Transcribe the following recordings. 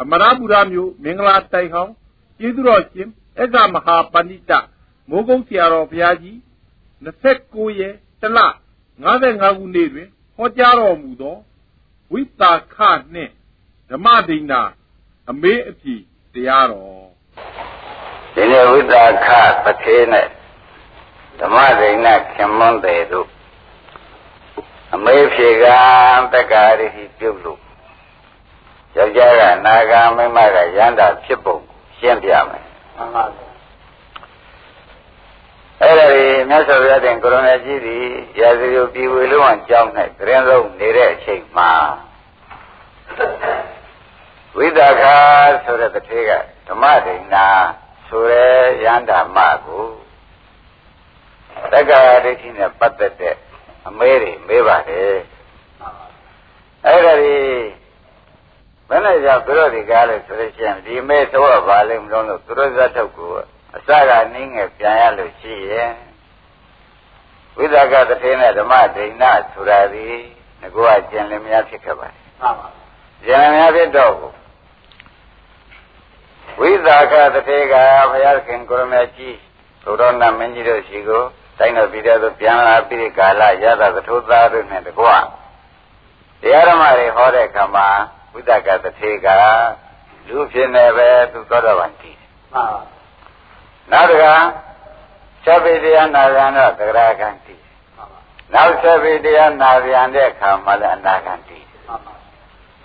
အမရပူရမြို့မင်္ဂလာတိုင်ဟောင်းကျေးဇူးတော်ရှင်အက္ခမဟာပဏိတမိုးကုတ်ဆရာတော်ဘုရားကြီး29ရက်တလ55ခုနှစ်တွင်ဟောကြားတော်မူသောဝိတာခနှင့်ဓမ္မဒိဏအမေးအပြီတရားတော်ဒီနေ့ဝိတာခပထေနဲ့ဓမ္မဒိဏခင်မွန်းတယ်တို့အမေးဖြေကတက္ကာရိပြုတ်လို့ ယောက်ျားကနာဂာမိမကရန္တာဖြစ်ပုံရှင်းပြမယ်မှန်ပါအဲ့ဒါဒီမြတ်စွာဘုရားတင်ကိုရိုနာကြီးဒီရာဇဂိုပြည်ဝေလုံးအောင်ကြောင်း၌တရင်လုံးနေတဲ့အချိန်မှာဝိသခာဆိုတဲ့တထေးကဓမ္မဒိဏဆိုရဲရန္တာမကိုတက္ကရာဒိဋ္ဌိနဲ့ပတ်သက်တဲ့အမေးတွေမေးပါတယ်အဲ့ဒါဒီ ဘယ်နဲ့ကြောင့်သူတို့ဒီကားလို့ဆိုလို့ရှိရင်ဒီမေးတော့ပါလိမ့်မလို့သူတို့ဇတ်ထုတ်ကိုအစကနင်းငယ်ပြန်ရလို့ရှိရင်ဝိသကတထေနဲ့ဓမ္မဒိဏဆိုတာဒီငကောကကျင်လင်များဖြစ်ခဲ့ပါတယ်မှန်ပါကျင်လင်များဖြစ်တော့ဝိသကတထေကဘုရားခင်ကိုရမကြီးသုရောနာမင်းကြီးတို့ရှိကိုတိုင်းတော်ပြည်တော်သို့ပြန်လာပြီးကာလရသသထုသားတို့နဲ့တကွတရားဓမ္မတွေဟောတဲ့အခါမှာ ဝိတကသထေကလူဖြစ်နေပဲသူသောတော်ပန်တည်တယ်မှန်ပါနောက်တကသဗ္ဗေတရားနာရံတော့သဂရကံတည်မှန်ပါနောက်သဗ္ဗေတရားနာရံတဲ့အခါမှာလည်းအနာကံတည်မှန်ပါ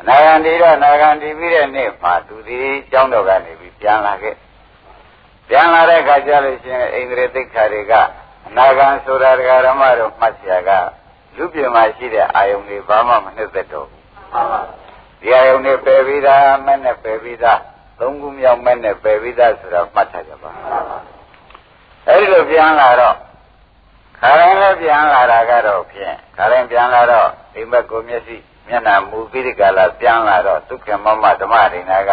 အနာဂံဒီတော့နာဂံဒီပြီးတဲ့နေ့မှာသူဒီကျောင်းတော်ကနေပြီးပြန်လာခဲ့ပြန်လာတဲ့အခါကျလို့ရှိရင်ဣန္ဒြေသိက္ခာတွေကအနာဂံဆိုတာဒကာရမတို့မှတ်ဆရာကလူပြမှာရှိတဲ့အာယုန်တွေဘာမှမနှက်သက်တော့ဘူးမှန်ပါ ဒီအာယုန်တွေပယ်ပြီးသားမဲ့နဲ့ပယ်ပြီးသားသုံးခုမြောက်မဲ့နဲ့ပယ်ပြီးသားဆိုတော့မှတ်ထားကြပါအဲဒီလိုပြန်လာတော့ခါရင်လည်းပြန်လာတာကတော့ဖြင့်ခါရင်ပြန်လာတော့အိမ်မက်ကိုမျက်စိမျက်နှာမူပြီးဒီကလာပြန်လာတော့ဒုက္ခမမဓမ္မဒိနာက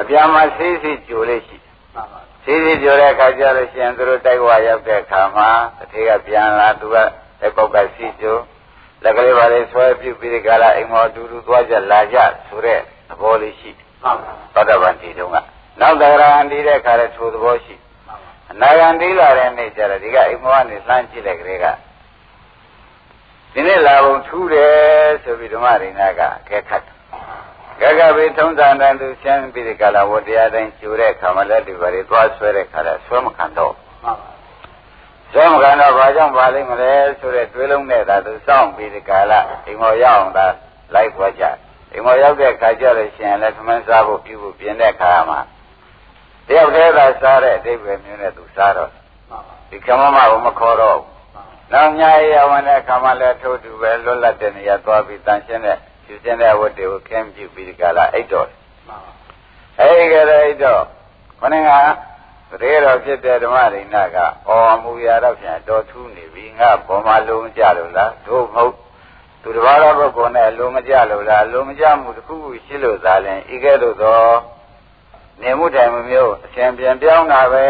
အပြန်မှာဆေးဆေးကြိုလေးရှိဆေးဆေးကြိုတဲ့အခါကျတော့ရှင်သူတို့တိုက်ဝါရောက်တဲ့အခါမှာတထေကပြန်လာသူကတဲ့ပေါက်ကစီကြို လက်ကလေးပါလေဆွဲပြုတ်ပြီးဒီကလာအိမ်မော်တူတူသွားကြလာကြဆိုတဲ့သဘောလေးရှိသောတပန်ဒီတုန်းကနောက်တဂရဟန်ဒီတဲ့ခါလဲထိုသဘောရှိအနာဂံဒီလာတဲ့နေ့ကျတော့ဒီကအိမ်မောကနေလှမ်းကြည့်တဲ့ကလေးကဒီနေ့လာပုံထူးတယ်ဆိုပြီးဓမ္မရိနာကအကဲခတ်ဂဂဗေထုံးစံတန်သူရှင်းပြီးဒီကလာဝတရားတိုင်းကျူတဲ့ခါမှလက်တွေပါလေသွားဆွဲတဲ့ခါလဲဆွဲမခံတော့ ဆွဲမခံတော့ဘာကြောင့်ပါလိမ့်မလဲဆိုတဲ့တွေးလုံးနဲ့သာသူစောင့်ပြီးဒီကလာအိမ်မောရအောင်သာလိုက်သွားကြအိမ်မောရောက်တဲ့ခါကျတော့ရှင်လည်းသမန်းစားဖို့ပြုဖို့ပြင်တဲ့ခါမှာတယောက်တည်းသာစားတဲ့အတိတ်ပဲမျိုးနဲ့သူစားတော့ဒီကမ္မမကိုမခေါ်တော့ဘူးနောက်ညာရဝင်တဲ့ခါမှလည်းထိုးတူပဲလွတ်လပ်တဲ့နေရာသွားပြီးတန်ရှင်းတဲ့ဖြူစင်းတဲ့ဝတ်တွေကိုခင်းပြုပြီးဒီကလာအိတ်တော်အဲဒီကလေးအိတ်တော်ခொနက တရေတော်ဖြစ်တဲ့ဓမ္မရိဏကအော်အမူအရာတော့ပြန်တော်ထူးနေပြီငါဘောမလုံးကြလို့လားတို့မဟုတ်သူတစ်ပါးသောပုဂ္ဂိုလ်နဲ့လိုမကြလို့လားလိုမကြမှုတစ်ခုခုရှိလို့သာလဲဤကဲ့သို့သောနေမှုတိုင်မျိုးအရှင်ပြန်ပြောင်းတာပဲ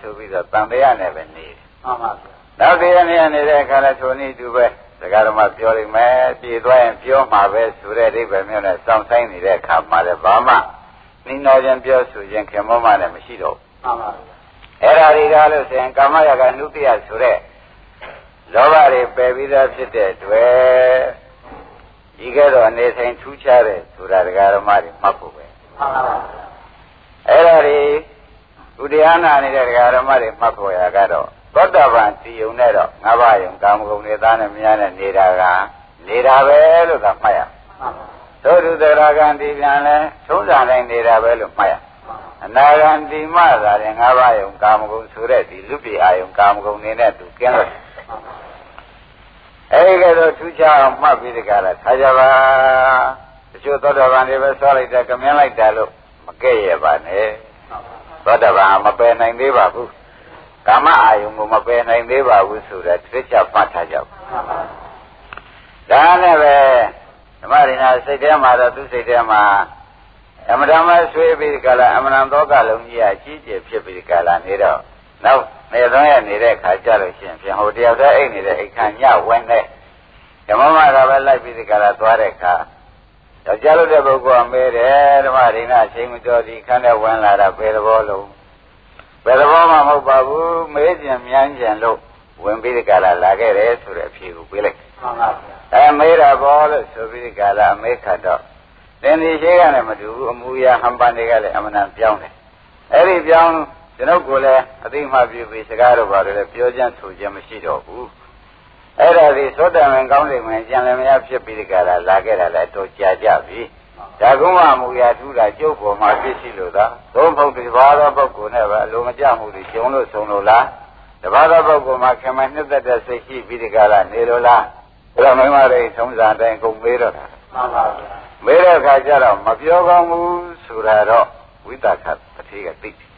ဆိုပြီးတော့တန်တရားနဲ့ပဲနေတယ်မှန်ပါဗျာနောက်တရားနဲ့နေတဲ့အခါလဲထိုနည်းတူပဲဒကာဓမ္မပြောလိမ့်မယ်ပြေသွားရင်ပြောမှာပဲဆိုတဲ့အိဗယ်မျိုးနဲ့စောင့်ဆိုင်နေတဲ့အခါမှာလည်းဘာမှနိနောခြင်းပြောဆိုခြင်းခင်မောမှလည်းမရှိတော့မှန်ပါဗျာ အဲ့ဒါတွေကလို့ဆိုရင်ကာမရာဂနုတ္တိယဆိုတဲ့လောဘတွေပယ်ပြီးသားဖြစ်တဲ့တွေ့ဒီကဲတော့အနေဆိုင်ထူးခြားတဲ့ဆိုတာဒကာဓမ္မတွေမှတ်ဖို့ပဲမှန်ပါပါအဲ့ဒါတွေဥတရားနာနေတဲ့ဒကာဓမ္မတွေမှတ်ဖို့ရကတော့သောတာပန်တည်ုံနဲ့တော့ငါးပါးယုံကာမဂုဏ်တွေသားနဲ့မြားနဲ့နေတာကနေတာပဲလို့သာမှတ်ရသို့သူသရဂံဒီပြန်လဲသုံးစားနိုင်နေတာပဲလို့မှတ်ရ အနာဂံဒီမသာရင်ငါးပါးယုံကာမဂုဏ်ဆိုတဲ့ဒီလူပိအာယုံကာမဂုဏ်တွေနဲ့သူကင်းလို့အဲဒီကတော့ထူးခြားအောင်မှတ်ပြီးဒီကရထားကြပါတချို့သောတာပန်တွေပဲဆောလိုက်တယ်ကမြင်လိုက်တယ်လို့မကဲ့ရပါနဲ့သောတာပန်မပယ်နိုင်သေးပါဘူးကာမအာယုံကိုမပယ်နိုင်သေးပါဘူးဆိုတော့တစ်ချက်မှတ်ထားကြပါဒါနဲ့ပဲဓမ္မရိနာစိတ်ထဲမှာတော့သူစိတ်ထဲမှာ အမတမဆွေးပြီးကြလားအမနံသောကလုံးကြီးအကြီးကျယ်ဖြစ်ပြီးကြလားနေတော့နောက်နေသုံးရနေတဲ့ခါကြလို့ရှိရင်ပြန်ဟိုတယောက်တည်းအိတ်နေတဲ့အိတ်ခံညဝင်တဲ့ဓမ္မမကပဲလိုက်ပြီးဒီကရာသွားတဲ့ခါယောက်ျားလို့တဲ့ပုဂ္ဂိုလ်ကမဲတယ်ဓမ္မဒိဋ္ဌအချိန်မတော်ဒီခန်းထဲဝင်လာတာဘယ်သဘောလုံးဘယ်သဘောမှမဟုတ်ပါဘူးမဲကျင်မြန်းကျင်လို့ဝင်ပြီးဒီကလာလာခဲ့တယ်ဆိုတဲ့အဖြေကိုပေးလိုက်မှန်ပါဗျာအဲမဲတာဘောလို့ဆိုပြီးဒီကလာအမဲခတ်တော့ သင်ဒီရှိကလည်းမတူဘူးအမူအရာဟန်ပန်တွေကလည်းအမှန်တန်ပြောင်းတယ်အဲ့ဒီပြောင်းကျွန်ုပ်ကိုလည်းအသိမှပြုပြီးစကားတော့ပါတယ်လည်းပြောချမ်းဆိုခြင်းမရှိတော့ဘူးအဲ့ဒါဒီသောတမန်ကောင်းတယ်ဝင်ကြံလည်းမရဖြစ်ပြီးဒီကလာလာခဲ့တာလည်းတော့ကြာကြပြီဒါကုမမူရာထူးတာကျုပ်ပေါ်မှာပြည့်ရှိလို့သာသုံးဖို့ဒီဘာသောပုဂ္ဂိုလ်နဲ့ပဲအလိုမကျမှုတွေကျုံလို့ဆုံးလို့လားတဘာသောပုဂ္ဂိုလ်မှာခင်မနှစ်သက်တဲ့စိတ်ရှိပြီးဒီကလာနေလို့လားအဲ့တော့မိမတွေသုံးစားတိုင်းကုန်မေးတော့တာမှန်ပါဗျာ မေးတဲ့အခါကျတော့မပြောကောင်းဘူးဆိုတာတော့ဝိသကတတိကသိတယ်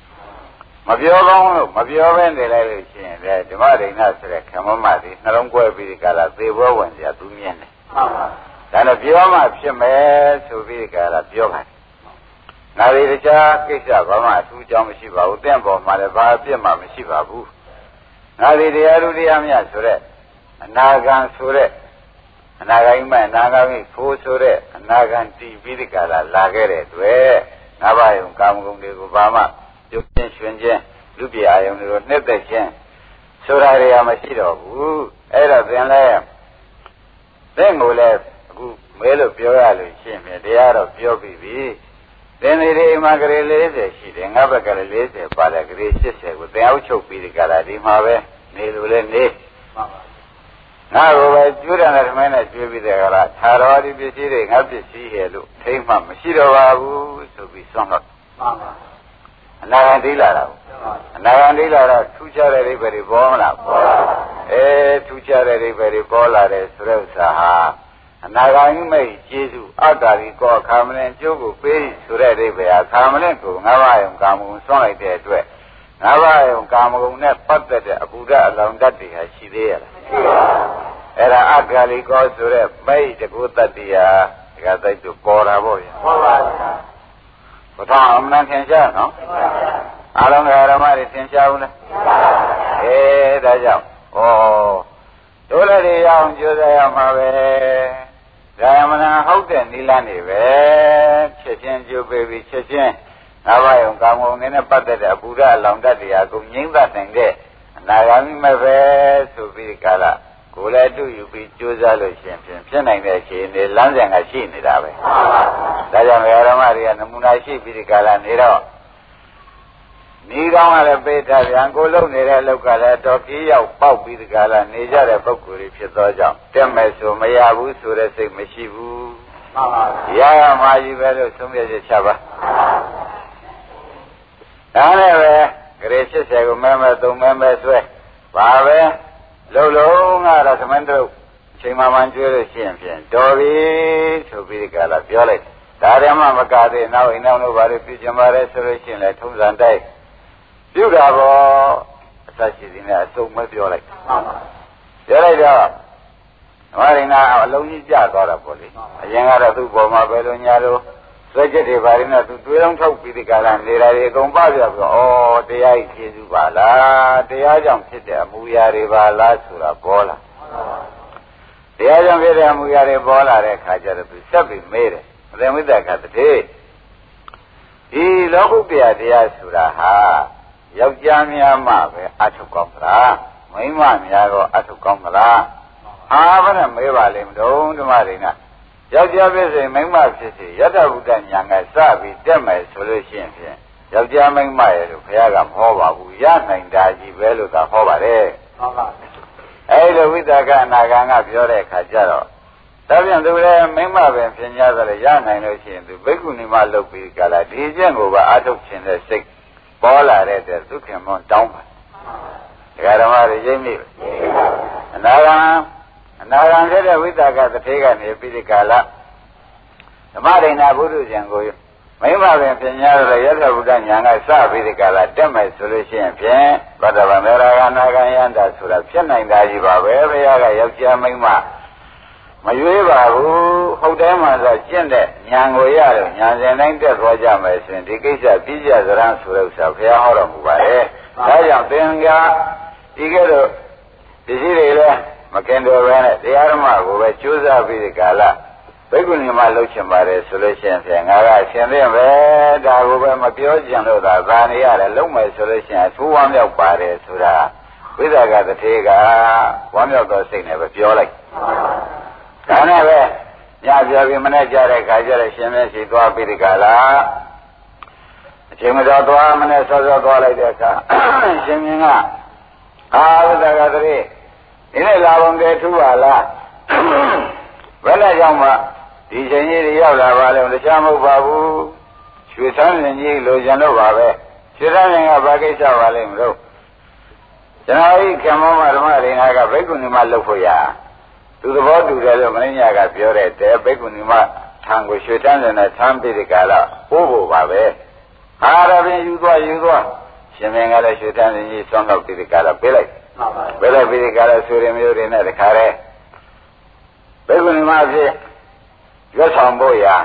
မပြောကောင်းလို့မပြောဘဲနေလိုက်လို့ရှိရင်လေဓမ္မဒိဋ္ဌဆိုတဲ့ခမမတွေနှလုံးကွဲပြီးဒီကလာသေဘောဝင်ကြသူမြင်တယ်မှန်ပါဒါနဲ့ပြောမှဖြစ်မယ်ဆိုပြီးဒီကလာပြောပါတယ်နာရီတခြားကိစ္စဘာမှအထူးကြောင့်မရှိပါဘူးတင့်ပေါ်မှာလည်းဘာအပြစ်မှမရှိပါဘူးနာရီတရားလူတရားမြတ်ဆိုတဲ့အနာဂံဆိုတဲ့ အနာဂိမအနာဂိဖိုးဆိုတဲ့အနာဂံတီးပြီးဒီကလာလာခဲ့တဲ့တွေ့ငါးပါးယုံကာမဂုဏ်တွေကိုဘာမှပြုခြင်းရွှင်ခြင်းလူပြအာယုံတွေကိုနှိမ့်သက်ခြင်းဆိုတာတွေကမရှိတော့ဘူးအဲ့တော့သင်လဲသင်ကိုလည်းအခုမဲလို့ပြောရလို့ရှိရင်တရားတော့ပြောပြီးပြီသင်တွေဒီမှာကလေး40ရှိတယ်ငါဘက်ကလည်း40ပါတယ်ကလေး80ကိုသင်အောက်ချုပ်ပြီးဒီကလာဒီမှာပဲနေလို့လည်းနေမှန်ပါ ငါကိုပဲကျွတ်တယ်ဓမ္မနဲ့ကျွေးပြီးတဲ့ကလားသာတော်ဒီပစ္စည်းတွေငါပစ္စည်းရဲ့လို့ထိမ့်မှမရှိတော့ပါဘူးဆိုပြီးဆွမ်းတော့မှန်ပါအနာဂံဒိလာတာအနာဂံဒိလာတော့ထူးခြားတဲ့အိဗယ်တွေပေါ်မလားပေါ်ပါအဲထူးခြားတဲ့အိဗယ်တွေပေါ်လာတဲ့ဆိုတဲ့ဥစ္စာဟာအနာဂံမိတ်ကျေးဇူးအတ္တာရီကောခါမလင်ကျိုးကိုပေးဆိုတဲ့အိဗယ်ဟာခါမလင်ကိုငါးပါးယုံကာမဂုဏ်ဆွမ်းလိုက်တဲ့အတွက်ငါးပါးယုံကာမဂုဏ်နဲ့ပတ်သက်တဲ့အပူဓာအလောင်ဓာတ်တွေဟာရှိသေးရလားရှိပါဘူး အဲ့ဒါအဂါလီကောဆိုတဲ့မိတ်တကုတ္တတိယဒီကသိတူပေါ်တာပေါ့ဗျာပေါ်ပါဗျာဘုရားအမှန်ထင်ရှားနော်အားလုံးကဓမ္မတွေသင်ရှားဘူးလားအေးဒါကြောင့်ဩတို့လည်းတွေရအောင်ကြိုးစားရမှာပဲဒါယမနာဟုတ်တဲ့နိလန်းနေပဲချက်ချင်းကြိုးပေးပြီးချက်ချင်းငါးပါးယုံကာမဂုဏ်နဲ့ပတ်သက်တဲ့အပူရအလောင်တတ်တရားကိုငြိမ့်သက်နိုင်တဲ့အ နာဂါမိမဲ့ပဲဆိုပြီးကာလကိုယ်လည်းတူယူပြီးကြိုးစားလို့ရှိရင်ဖြစ်နိုင်တဲ့အခြေအနေလမ်းစဉ်ကရှိနေတာပဲဒါကြောင့်ဓမ္မတွေကနမူနာရှိပြီးဒီကာလနေတော့နေကောင်းကလည်းပေးထားပြန်ကိုလုံနေတဲ့အလောက်ကလည်းတော်ကြီးရောက်ပေါက်ပြီးဒီကလာနေကြတဲ့ပုဂ္ဂိုလ်တွေဖြစ်သောကြောင့်တက်မယ်ဆိုမရဘူးဆိုတဲ့စိတ်မရှိဘူးမှန်ပါဗျာရရမှာကြီးပဲလို့သုံးပြချက်ချပါဒါနဲ့ပဲ ဂရေ80ကိုမဲမဲသုံးမဲမဲဆွဲပါပဲလုံလုံးကတော့သမန္တုချိန်မှမှန်ကျွေးလို့ရှိရင်ဖြင့်တော်ပြီဆိုပြီးဒီကလာပြောလိုက်ဒါရမမကသေးနောက်အိမ်နောက်တို့ဘာတွေပြကြပါလဲဆိုလို့ရှိရင်လည်းထုံးစံတိုက်ပြုတာပေါ့အသက်ရှိသည်နဲ့အစုံမပြောလိုက်ပြောလိုက်တော့ဓမ္မရင်ကအလုံးကြီးကြသွားတာပေါ့လေအရင်ကတော့သူ့ပေါ်မှာပဲလို့ညာလို့ စွဲချက်တွေဘာတွေနဲ့သူတွေးလုံးထုတ်ပြီးဒီကရနေတာတွေအကုန်ပပြပြီးတော့ဩတရားကြီးဖြည့်စုပါလားတရားကြောင့်ဖြစ်တဲ့အမူအရာတွေပါလားဆိုတာပေါ်လာတရားကြောင့်ဖြစ်တဲ့အမူအရာတွေပေါ်လာတဲ့အခါကျတော့သူဆက်ပြီးမေးတယ်အရင်ဝိသကတည်းဒီလောကုတ္တရာတရားဆိုတာဟာယောက်ျားများမှပဲအထုကောင်းသလားမိန်းမများတော့အထုကောင်းသလားအာဘနဲ့မေးပါလိမ့်မလို့ဓမ္မတွေက ယောက်ျားဖြစ်စေမိန်းမဖြစ်စေယတဗုဒ္ဓညာကစပြီးတက်မယ်ဆိုလို့ရှိရင်ဖြင့်ယောက်ျားမိန်းမရဲ့လို့ဘုရားကမဟောပါဘူးရနိုင်တာကြီးပဲလို့သာဟောပါတယ်ဟုတ်ပါဘူးအဲဒီလိုဝိသကအနာဂံကပြောတဲ့အခါကျတော့ဒါပြန်သူလည်းမိမပင်ပြင်ကြသလိုရနိုင်လို့ရှိရင်သူဘိက္ခုနီမလုပ်ပြီးကြလားဒီကျင့်ကိုပါအထုတ်ခြင်းတဲ့စိတ်ပေါ်လာတဲ့အတွက်သုခင်မွန်တောင်းပါဒကာဓမ္မတွေရိပ်မိပဲအနာဂံ အနာဂံတဲ့ဝိသကတထေကနေပြီးဒီကာလဓမ္မဒိဏဘုဒ္ဓဇံကိုမိမပင်ပြင်ညာရရသဗုဒ္ဓညာကစပြီးဒီကာလတက်မယ်ဆိုလို့ရှိရင်ဖြင့်ဘဒ္ဒဗမေရာဂနာဂံယန္တာဆိုတာဖြစ်နိုင်တာကြီးပါပဲဘုရားကယောက်ျားမိန်းမမရွေးပါဘူးဟုတ်တယ်မှဆိုကျင့်တဲ့ဉာဏ်ကိုရတော့ဉာဏ်စဉ်တိုင်းတက်သွားကြမယ်ဆိုရင်ဒီကိစ္စပြည့်ကြစရန်ဆိုတဲ့ဥစ္စာဘုရားဟောတော်မူပါတယ်ဒါကြောင့်သင်္ကာဒီကဲတော့ဒီရှိတွေလည်း မကင်တော်ပဲနဲ့တရားဓမ္မကိုပဲကြိုးစားပြီးဒီကာလဘိက္ခုနီမလှုပ်ချင်ပါတယ်ဆိုလို့ရှိရင်ဖြင့်ငါကရှင်သင့်ပဲဒါကိုပဲမပြောကြံလို့သာသာနေရတယ်လုံးမယ်ဆိုလို့ရှိရင်အထူးဝမ်းမြောက်ပါတယ်ဆိုတာဝိသကတထေကဝမ်းမြောက်သောစိတ်နဲ့ပဲပြောလိုက်ဒါနဲ့ပဲညပြောပြီးမနေ့ကြတဲ့ခါကျတော့ရှင်မဲရှိသွားပြီးဒီကလာအချိန်မတော်သွားမနေ့စောစောသွားလိုက်တဲ့အခါရှင်မြင်းကအာဝိသကတထေ ဒီနေ့လာပုံကဲထူပါလားဘယ်နဲ့ကြောင့်မှဒီချိန်ကြီးတွေရောက်လာပါလဲတခြားမဟုတ်ပါဘူးရွှေသန်းရင်ကြီးလိုချင်တော့ပါပဲရွှေသန်းရင်ကဘာကိစ္စပါလဲမလို့ကျွန်တော်ဤကမ္မမဓမ္မရိငါကဘိက္ခုနီမလှုပ်ဖို့ရသူသဘောတူတယ်လို့မင်းညာကပြောတဲ့တဲဘိက္ခုနီမထံကိုရွှေတန်းတယ်နဲ့သမ်းပြီးဒီကလာပို့ဖို့ပါပဲဟာရပင်ယူသွားယူသွားရှင်မင်းကလည်းရွှေတန်းရင်ကြီးသွန်းတော့ပြီးဒီကလာပေးလိုက် ပေးလိုက်ပြီးဒီကလာဆိုရင်မျိုးတွေနဲ့တခါတည်းဘိက္ခုနီမဖြစ်ရွတ်ဆောင်ဖို့ရာ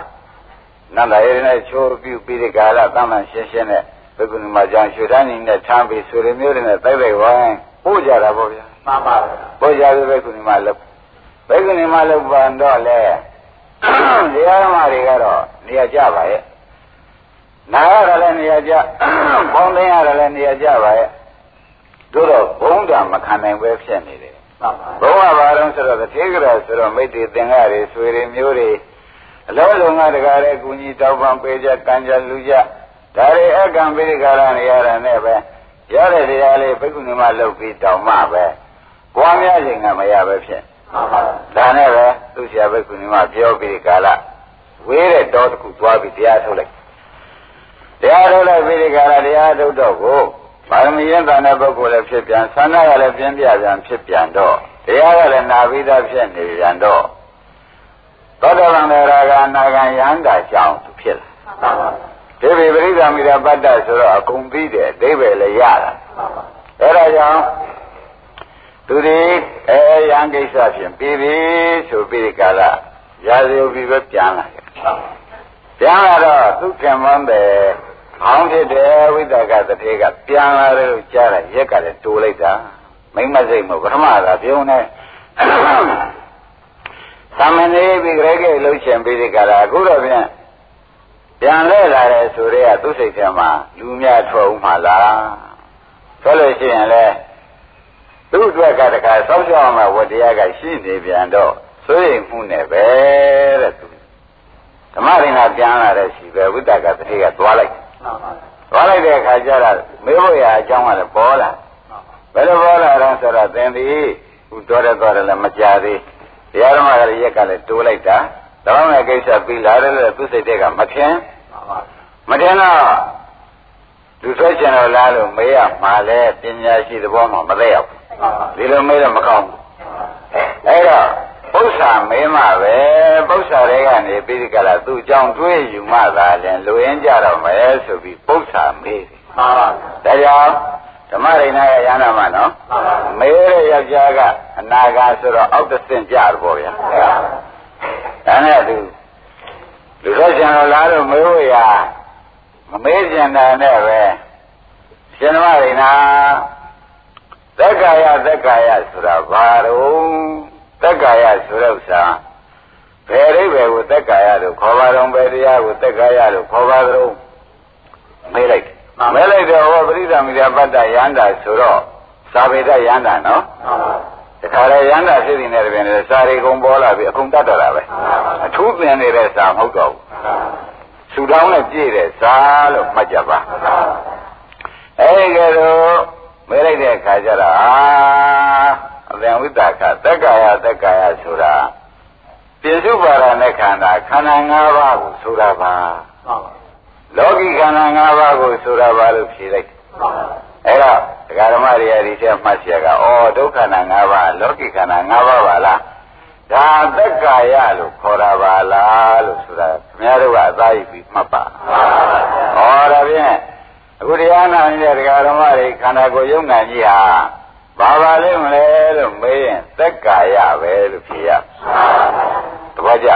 နန္ဒရေနဲ့ချိုးပြုပြီးဒီကလာတမန်ရှင်းရှင်းနဲ့ဘိက္ခုနီမကြောင့်ရွှေတန်းရင်နဲ့ထမ်းပြီးဆိုရင်မျိုးတွေနဲ့တိုက်လိုက်ဝိုင်းပို့ကြတာပေါ့ဗျာမှန်ပါဗျာပို့ကြပြီးဘိက္ခုနီမလောက်ဘိက္ခုနီမလောက်ပန်တော့လေတရားဓမ္မတွေကတော့နေရာကြပါရဲ့နာရလည်းနေရာကြပေါင်းသိရလည်းနေရာကြပါရဲ့ တို့တော့ဘုံတံမခံနိုင်ပဲဖြစ်နေတယ်ဘုံကဘာလို့ဆိုတော့သေကရဆိုတော့မိတ်တွေသင်္ဃတွေဆွေတွေမျိုးတွေအလုံးစုံကတကားတဲ့ကုညီတောက်ပံပေးကြကံကြလူကြဒါတွေအကံပိရိကာရနေရတာနဲ့ပဲရတဲ့တရားလေးဘိက္ခုနီမလုပ်ပြီးတောင်းမှပဲပွားများခြင်းကမရပဲဖြစ်ဒါနဲ့ပဲသူဆရာဘိက္ခုနီမပြောပြီးကာလဝေးတဲ့တောတစ်ခုသွားပြီးတရားထုတ်လိုက်တရားထုတ်လိုက်ပြီးဒီကာလတရားထုတ်တော့ကို ပါရမီရင်တန်တဲ့ပုဂ္ဂိုလ်လည်းဖြစ်ပြန်ဆန္ဒကလည်းပြင်းပြပြန်ဖြစ်ပြန်တော့တရားကလည်းနာပြီးသားဖြစ်နေပြန်တော့သောတပန်တဲ့ရာဂနာဂံယန္တာကြောင့်သူဖြစ်လာဒီပိပရိသမီရပတ္တဆိုတော့အကုန်ပြီးတယ်အသေးပဲလည်းရတာအဲဒါကြောင့်သူဒီအဲရန်ကိစ္စဖြင့်ပြီးပြီဆိုပြီးဒီကလာရာဇယုပြီးပဲပြန်လာတယ်ပြန်လာတော့သူခင်မန်းတယ် အောင်းဖြစ်တယ်ဝိသကတထေကပြန်လာတယ်လို့ကြားတယ်ရက်ကလည်းတိုးလိုက်တာမိမစိတ်မဟုတ်ပထမကပြုံးနေသမဏေပြီးကြဲကြဲလှုပ်ရှင်ပြီးဒီကလာအခုတော့ပြန်ပြန်လဲလာတယ်ဆိုတော့သူ့စိတ်ထဲမှာလူများထွက်ဦးမှာလားဆိုလို့ရှိရင်လေသူ့အတွက်ကတခါစောင့်ကြောက်မှဝတရားကရှိနေပြန်တော့ဆိုရင်မှုနဲ့ပဲတဲ့သူဓမ္မရင်ကပြန်လာတဲ့ရှိပဲဝိတ္တကတတိကသွားလိုက် သွားလိုက်တဲ့အခါကျတော့မေးဖို့ရအကြောင်းကလည်းပေါ်လာဘယ်လိုပေါ်လာတော့ဆိုတော့သင်သည်ဟိုတော်တယ်တော်တယ်လည်းမကြသေးတရားဓမ္မကလည်းရက်ကလည်းတိုးလိုက်တာတောင်းတဲ့ကိစ္စပြီးလာတယ်လို့သူစိတ်တွေကမထင်မထင်တော့လူထွက်ချင်တော့လားလို့မေးရမှာလဲပညာရှိသဘောမှမသိရောက်ဒီလိုမေးတော့မကောင်းဘူးအဲ့တော့ ပု္ပ္ပာမေးမှပဲပု္ပ္ပာတွေကနေပြီးဒီကလာသူ့ကြောင့်တွေးယူမှသာလည်းလူရင်းကြတော့မယ်ဆိုပြီးပု္ပ္ပာမေးတယ်ဒါကြောင့်ဓမ္မရိဏရဲ့ရဟနာမှာနော်မေးတဲ့ယောက်ျားကအနာဂါဆိုတော့အောက်တဆင့်ကြတော့ဗောဗျာဒါနဲ့သူလူတော်ကျန်တော်လားလို့မေးဖို့ရမမေးကျင်တာနဲ့ပဲရှင်ဓမ္မရိဏသက်ကာယသက်ကာယဆိုတာဘာတော့ သက်ကာယဆိုတဲ့ဥစ္စာဘယ်အိဗယ်ကိုသက်ကာယလို့ခေါ်ပါတော့ဘယ်တရားကိုသက်ကာယလို့ခေါ်ပါတော့မေးလိုက်မဲလိုက်တော့ဟောပရိသမီရပတ္တယန္တာဆိုတော့သာဝေဒယန္တာနော်တခါလေယန္တာဖြစ်နေတဲ့ပြင်လေစာရီကုံပေါ်လာပြီအကုန်တတ်တော့တာပဲအထူးသင်နေတဲ့စာမဟုတ်တော့ဘူးဆူတောင်းနဲ့ပြည့်တဲ့စာလို့မှတ်ကြပါအဲဒီကဲတော့မဲလိုက်တဲ့အခါကျတော့အာ အပင်ဝိတာခသက္ကာယသက္ကာယဆိုတာပြစ္စုပါဒနဲ့ခန္ဓာခန္ဓာ၅ပါးကိုဆိုတာပါမှန်ပါလောကီခန္ဓာ၅ပါးကိုဆိုတာပါလို့ဖြေလိုက်အဲ့တော့ဒကာဓမ္မတွေအဒီချက်မှတ်ရကဩဒုက္ခနာ၅ပါးလောကီခန္ဓာ၅ပါးပါလားဒါသက္ကာယလို့ခေါ်တာပါလားလို့ဆိုတာခင်ဗျားတို့ကအသာရပြီးမှတ်ပါဩဒါဖြင့်အခုတရားနာနေတဲ့ဒကာဓမ္မတွေခန္ဓာကိုယ်ယုံနာကြီးဟာ ဘာပါလိမ့်မလဲလို့မေးရင်သက်ကာယပဲလို့ဖြေရသဘောကျ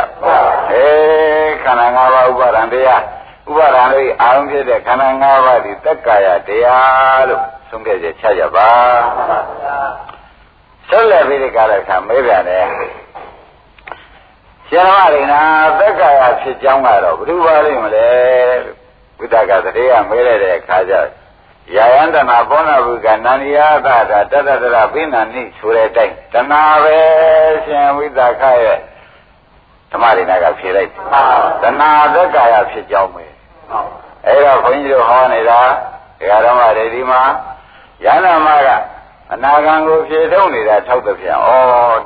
အေးခန္ဓာ၅ပါးဥပါဒံတရားဥပါဒံလေးအာရုံဖြစ်တဲ့ခန္ဓာ၅ပါးဒီသက်ကာယတရားလို့ဆုံးဖြတ်ချက်ချကြပါဆက်လက်ပြီးဒီကာလခါမေးပြန်တယ်ရှင်တော်ရိနာသက်ကာယဖြစ်ကြောင်းကတော့ဘယ်သူပါလိမ့်မလဲလို့ဘုဒ္ဓကတည်းကမေးလိုက်တဲ့အခါကျ ယာယန္တနာဘောနာဘုကနန္ဒီယသတာတတတရဘိနာနိဆိုတဲ့အတိုင်းတဏှာပဲရှင်ဝိသခရဲ့ဓမ္မရိနာကဖြေလိုက်တယ်တဏှာသက်ကာယဖြစ်ကြောင်းပဲအဲ့တော့ခွန်ကြီးတို့ဟောနေတာဒကာဓမ္မတွေဒီမှာယန္တမကအနာဂံကိုဖြေထုတ်နေတာထောက်တဲ့ဖြင့်ဩ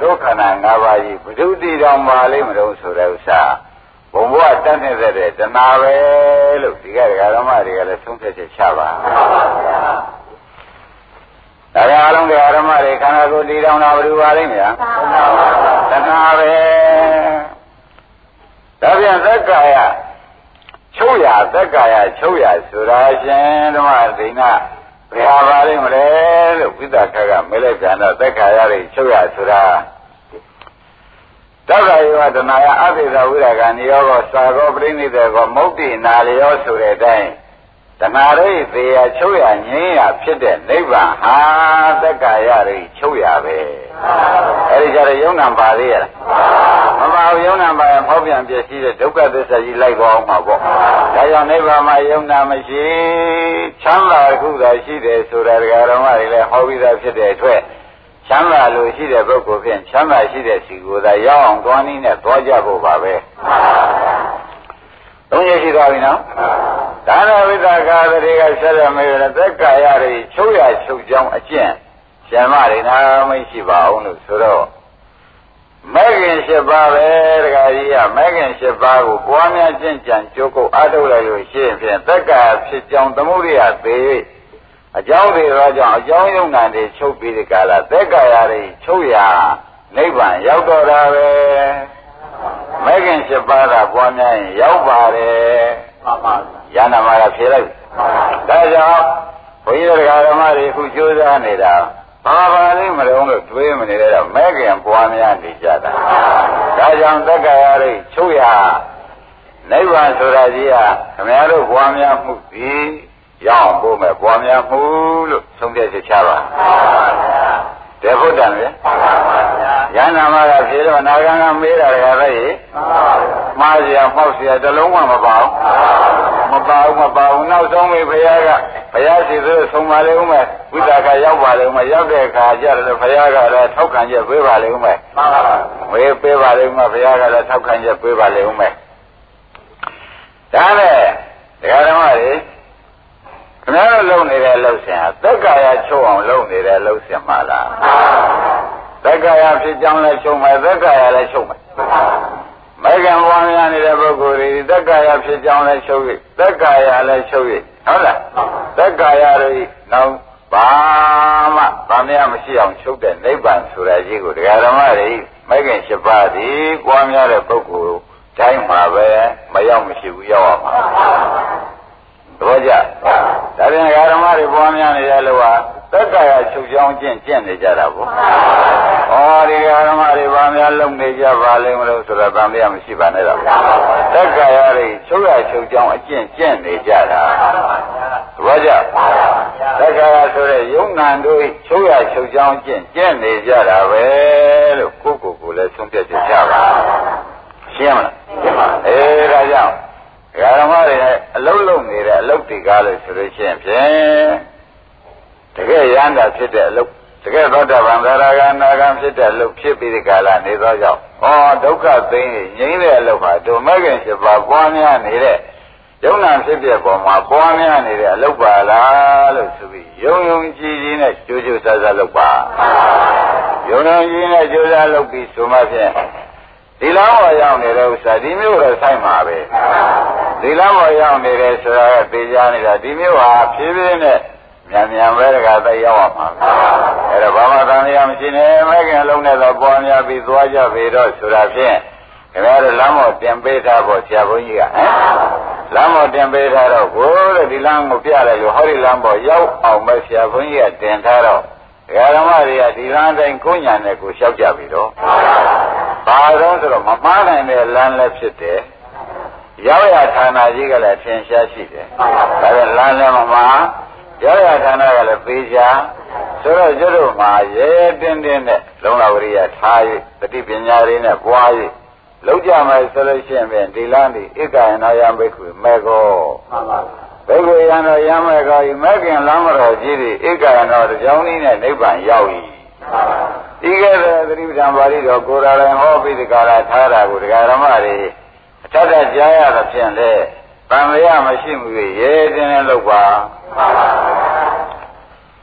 ဒုက္ခနာ၅ပါးကြီးဘုဒ္ဓတိတော်ပါလိမ့်မလို့ဆိုတဲ့ဥစ္စာ ဘုံဘဝတတ်နေတဲ့တဏှာပဲလို့ဒီကဒကာဓမ္မတွေကလည်းသုံးသက်ချက်ချပါဒါကြအလုံးတရားဓမ္မတွေခန္ဓာကိုယ်တည်တော်တာဘယ်လိုပါလိမ့်မလားတဏှာပဲဒါပြန်သက်ကာယချုပ်ရသက်ကာယချုပ်ရဆိုတာရှင်ဓမ္မဒိနာဘယ်ဟာပါလိမ့်မလဲလို့ဝိသခကမဲလိုက်ပြန်တော့သက်ခါရတွေချုပ်ရဆိုတာ တက္ကယောတနာယအဘိဓဝိရကနိယောကောသာကောပရိနိဒေကောမုတ်တိနာလျောဆိုတဲ့အတိုင်းတဏှာရိသေယချုပ်ရငြင်းရဖြစ်တဲ့နိဗ္ဗာန်ဟာသက်ခါရတွေချုပ်ရပဲအဲဒီကြတဲ့ယုံနာပါသေးရလားမပါဘူးယုံနာပါရင်ဖောက်ပြန်ပြည့်စည်တဲ့ဒုက္ခသစ္စာကြီးလိုက်ပါအောင်မှာပေါ့ဒါကြောင့်နိဗ္ဗာန်မှာယုံနာမရှိချမ်းသာခုသာရှိတယ်ဆိုတာဒကာတော်မတွေလည်းဟောပြီးသားဖြစ်တဲ့အတွက် ချမ်းသာလို့ရှိတဲ့ပုဂ္ဂိုလ်ဖြင့်ချမ်းသာရှိတဲ့စီကိုယ်သာရောက်အောင်သွားနည်းနဲ့သွားကြဖို့ပါပဲသုံးရရှိသွားပြီနော်ဒါနဝိသကာတွေကဆက်ရမေရသက်ကာယတွေချုပ်ရချုပ်ကြောင်းအကျင့်ရှင်မတွေနာမရှိပါအောင်လို့ဆိုတော့မဲခင်၈ပါးပဲတခါကြီးကမဲခင်၈ပါးကိုပွားများကျင့်ကြံကြိုးကုပ်အားထုတ်လိုက်လို့ရှိရင်ဖြင့်သက်ကာဖြစ်ကြောင်းသမုဒိယသေး၍ အကြောင်းတွေတော့ကြောင့်အကြောင်းယုံနာတွေချုပ်ပြီးဒီကလာသက်ကာရတွေချုပ်ရနိဗ္ဗာန်ရောက်တော့တာပဲမဲခင်၈ပါးကပွားများရင်ရောက်ပါတယ်မှန်ပါရဟနာမှာဖြေလိုက်ဒါကြောင့်ဘုန်းကြီးတို့ဓမ္မတွေအခုကြိုးစားနေတာဘာပါလိမ့်မလို့လို့တွေးမနေတော့မဲခင်ပွားများနေကြတာဒါကြောင့်သက္ကာရရိချုပ်ရနိဗ္ဗာန်ဆိုတာကြီးဟာခမည်းတော်ပွားများမှုသ ည်ရောက်ဖို့မဲ့ပွားများမှုလို့ဆုံးဖြတ်ချက်ချပါတေဘုဒ္ဓံလေရဟန္တာမကဖြေတော့နာဂံကမေးတာကလည်းမှားเสียမှောက်เสียတလုံးမှမပါဘူးမပါဘူးမပါဘူးနောက်ဆုံးပြီဘုရားကဘုရားရှိသေးဆုံးပါလေဦးမယ်ဝိသကရောက်ပါလေဦးမယ်ရောက်တဲ့အခါကျတော့ဘုရားကလည်းထောက်ခံချက်ပေးပါလေဦးမယ်မှန်ပါပါဝေးပေးပါလေဦးမယ်ဘုရားကလည်းထောက်ခံချက်ပေးပါလေဦးမယ်ဒါနဲ့တရားဓမ္မတွေ ခင်ဗျားတို့လုံနေတဲ့လှုပ်ရှင်ဟာသက်ကာယချုပ်အောင်လုံနေတဲ့လှုပ်ရှင်ပါလားသက်ကာယဖြစ်ကြောင်းလည်းချုပ်မယ်သက်ကာယလည်းချုပ်မယ်မေကံပွားများနေတဲ့ပုဂ္ဂိုလ်တွေသက်ကာယဖြစ်ကြောင်းလည်းချုပ်ရသက်ကာယလည်းချုပ်ရဟုတ်လားသက်ကာယတွေနောက်ဘာမှဗာမရမရှိအောင်ချုပ်တဲ့နိဗ္ဗာန်ဆိုတာကြီးကိုတရားဓမ္မတွေမေကံ၈ပါးဒီပွားများတဲ့ပုဂ္ဂိုလ်တိုင်းမှာပဲမရောက်မရှိဘူးရောက်အောင်ပါ သဘောကျဒါပြန်ဓမ္မတွေပွားများနေတဲ့လူဟာသက်ကာယချုပ်ကြောင်းကျင့်ကျင့်နေကြတာပေါ့ဩဒီဓမ္မတွေပွားများလုံနေကြပါလိမ့်မလို့ဆိုတော့ဗာမရမရှိပါနဲ့တော့သက်ကာယတွေချုပ်ရချုပ်ကြောင်းအကျင့်ကျင့်နေကြတာသဘောကျသက်ကာယဆိုတဲ့ယုံနာတို့ချုပ်ရချုပ်ကြောင်းကျင့်ကျင့်နေကြတာပဲလို့ကိုယ့်ကိုယ်ကိုလည်းဆုံးဖြတ်ချက်ချပါရှင်းမလားရှင်းပါအေးဒါကြောင့် ဓမ္မတွေအလုံးလုံးနေတဲ့အလုတ်တွေကားလို့ဆိုလို့ရှိရင်ဖြင့်တကယ်ရန်တာဖြစ်တဲ့အလုတ်တကယ်သောတာပန်သရဂာနာဂံဖြစ်တဲ့အလုတ်ဖြစ်ပြီးဒီကာလနေသောကြောင့်ဩဒုက္ခသိင်းငြိမ်းတဲ့အလုတ်ဟာဒုမဂ္ဂင်7ပါးပွားများနေတဲ့ယုံနာဖြစ်တဲ့ပုံမှာပွားများနေတဲ့အလုတ်ပါလားလို့ဆိုပြီးယုံယုံကြည်ကြည်နဲ့ကြိုးကြိုးစားစားလုပ်ပါယုံယုံကြည်နဲ့ကြိုးစားလုပ်ပြီးဆိုမှဖြင့် ဒီလမ်းပေါ်ရောက်နေတဲ့ဥစ္စာဒီမျိုးတော့ဆိုင်မှာပဲဒီလမ်းပေါ်ရောက်နေတယ်ဆိုတာကသိကြနေတာဒီမျိုးဟာဖြည်းဖြည်းနဲ့မြန်မြန်ပဲတကသိရောက်အောင်ပါအဲ့တော့ဘာမှသံဃာမရှိနဲ့မဲခင်လုံးနဲ့တော့ပေါ်များပြီးသွားကြပြီတော့ဆိုတာဖြင့်ခင်ဗျားတို့လမ်းပေါ်တင်ပေးထားဖို့ဆရာဘုန်းကြီးကဟမ်လမ်းပေါ်တင်ပေးထားတော့ကိုတဲ့ဒီလမ်းကိုပြလိုက်လို့ဟောဒီလမ်းပေါ်ရောက်အောင်ပဲဆရာဘုန်းကြီးကတင်ထားတော့ဓမ္မတွေကဒီလမ်းတိုင်းကိုညာနဲ့ကိုလျှောက်ကြပြီတော့ ဘာတော့ဆိုတော့မမှားနိုင်တဲ့လမ်းလည်းဖြစ်တယ်ရောက်ရဌာနကြီးကလည်းထင်ရှားရှိတယ်ဒါပေမဲ့လမ်းလည်းမမှားရောက်ရဌာနကလည်းပေးချာဆိုတော့ကျွတ်တို့မှာရဲတင်းတင်းနဲ့လုံလဝရိယထား၍တတိပညာတွေနဲ့ပွား၍လုံးကြမယ်ဆိုလို့ရှိရင်ဖြင့်ဒီလမ်းဒီဧကယနာယံဘိက္ခုမေကောမှန်ပါဘိက္ခုယံတော်ယံမေကောဤမေခင်လမ်းမတော်ကြီးသည်ဧကယနာတော်ကြောင်းနည်းနဲ့နိဗ္ဗာန်ရောက်၏ ဒီကဲ့သို့သတိပဋ္ဌာန်ပါဠိတော်ကိုယ်တော်တိုင်ဟောပြီးဒီကာလထားတာကိုဒကာရမတွေအထက်ထက်ကြားရသဖြင့်လေတန်လျာမရှိမှု၍ရဲတင်းနဲ့လုပ်ပါ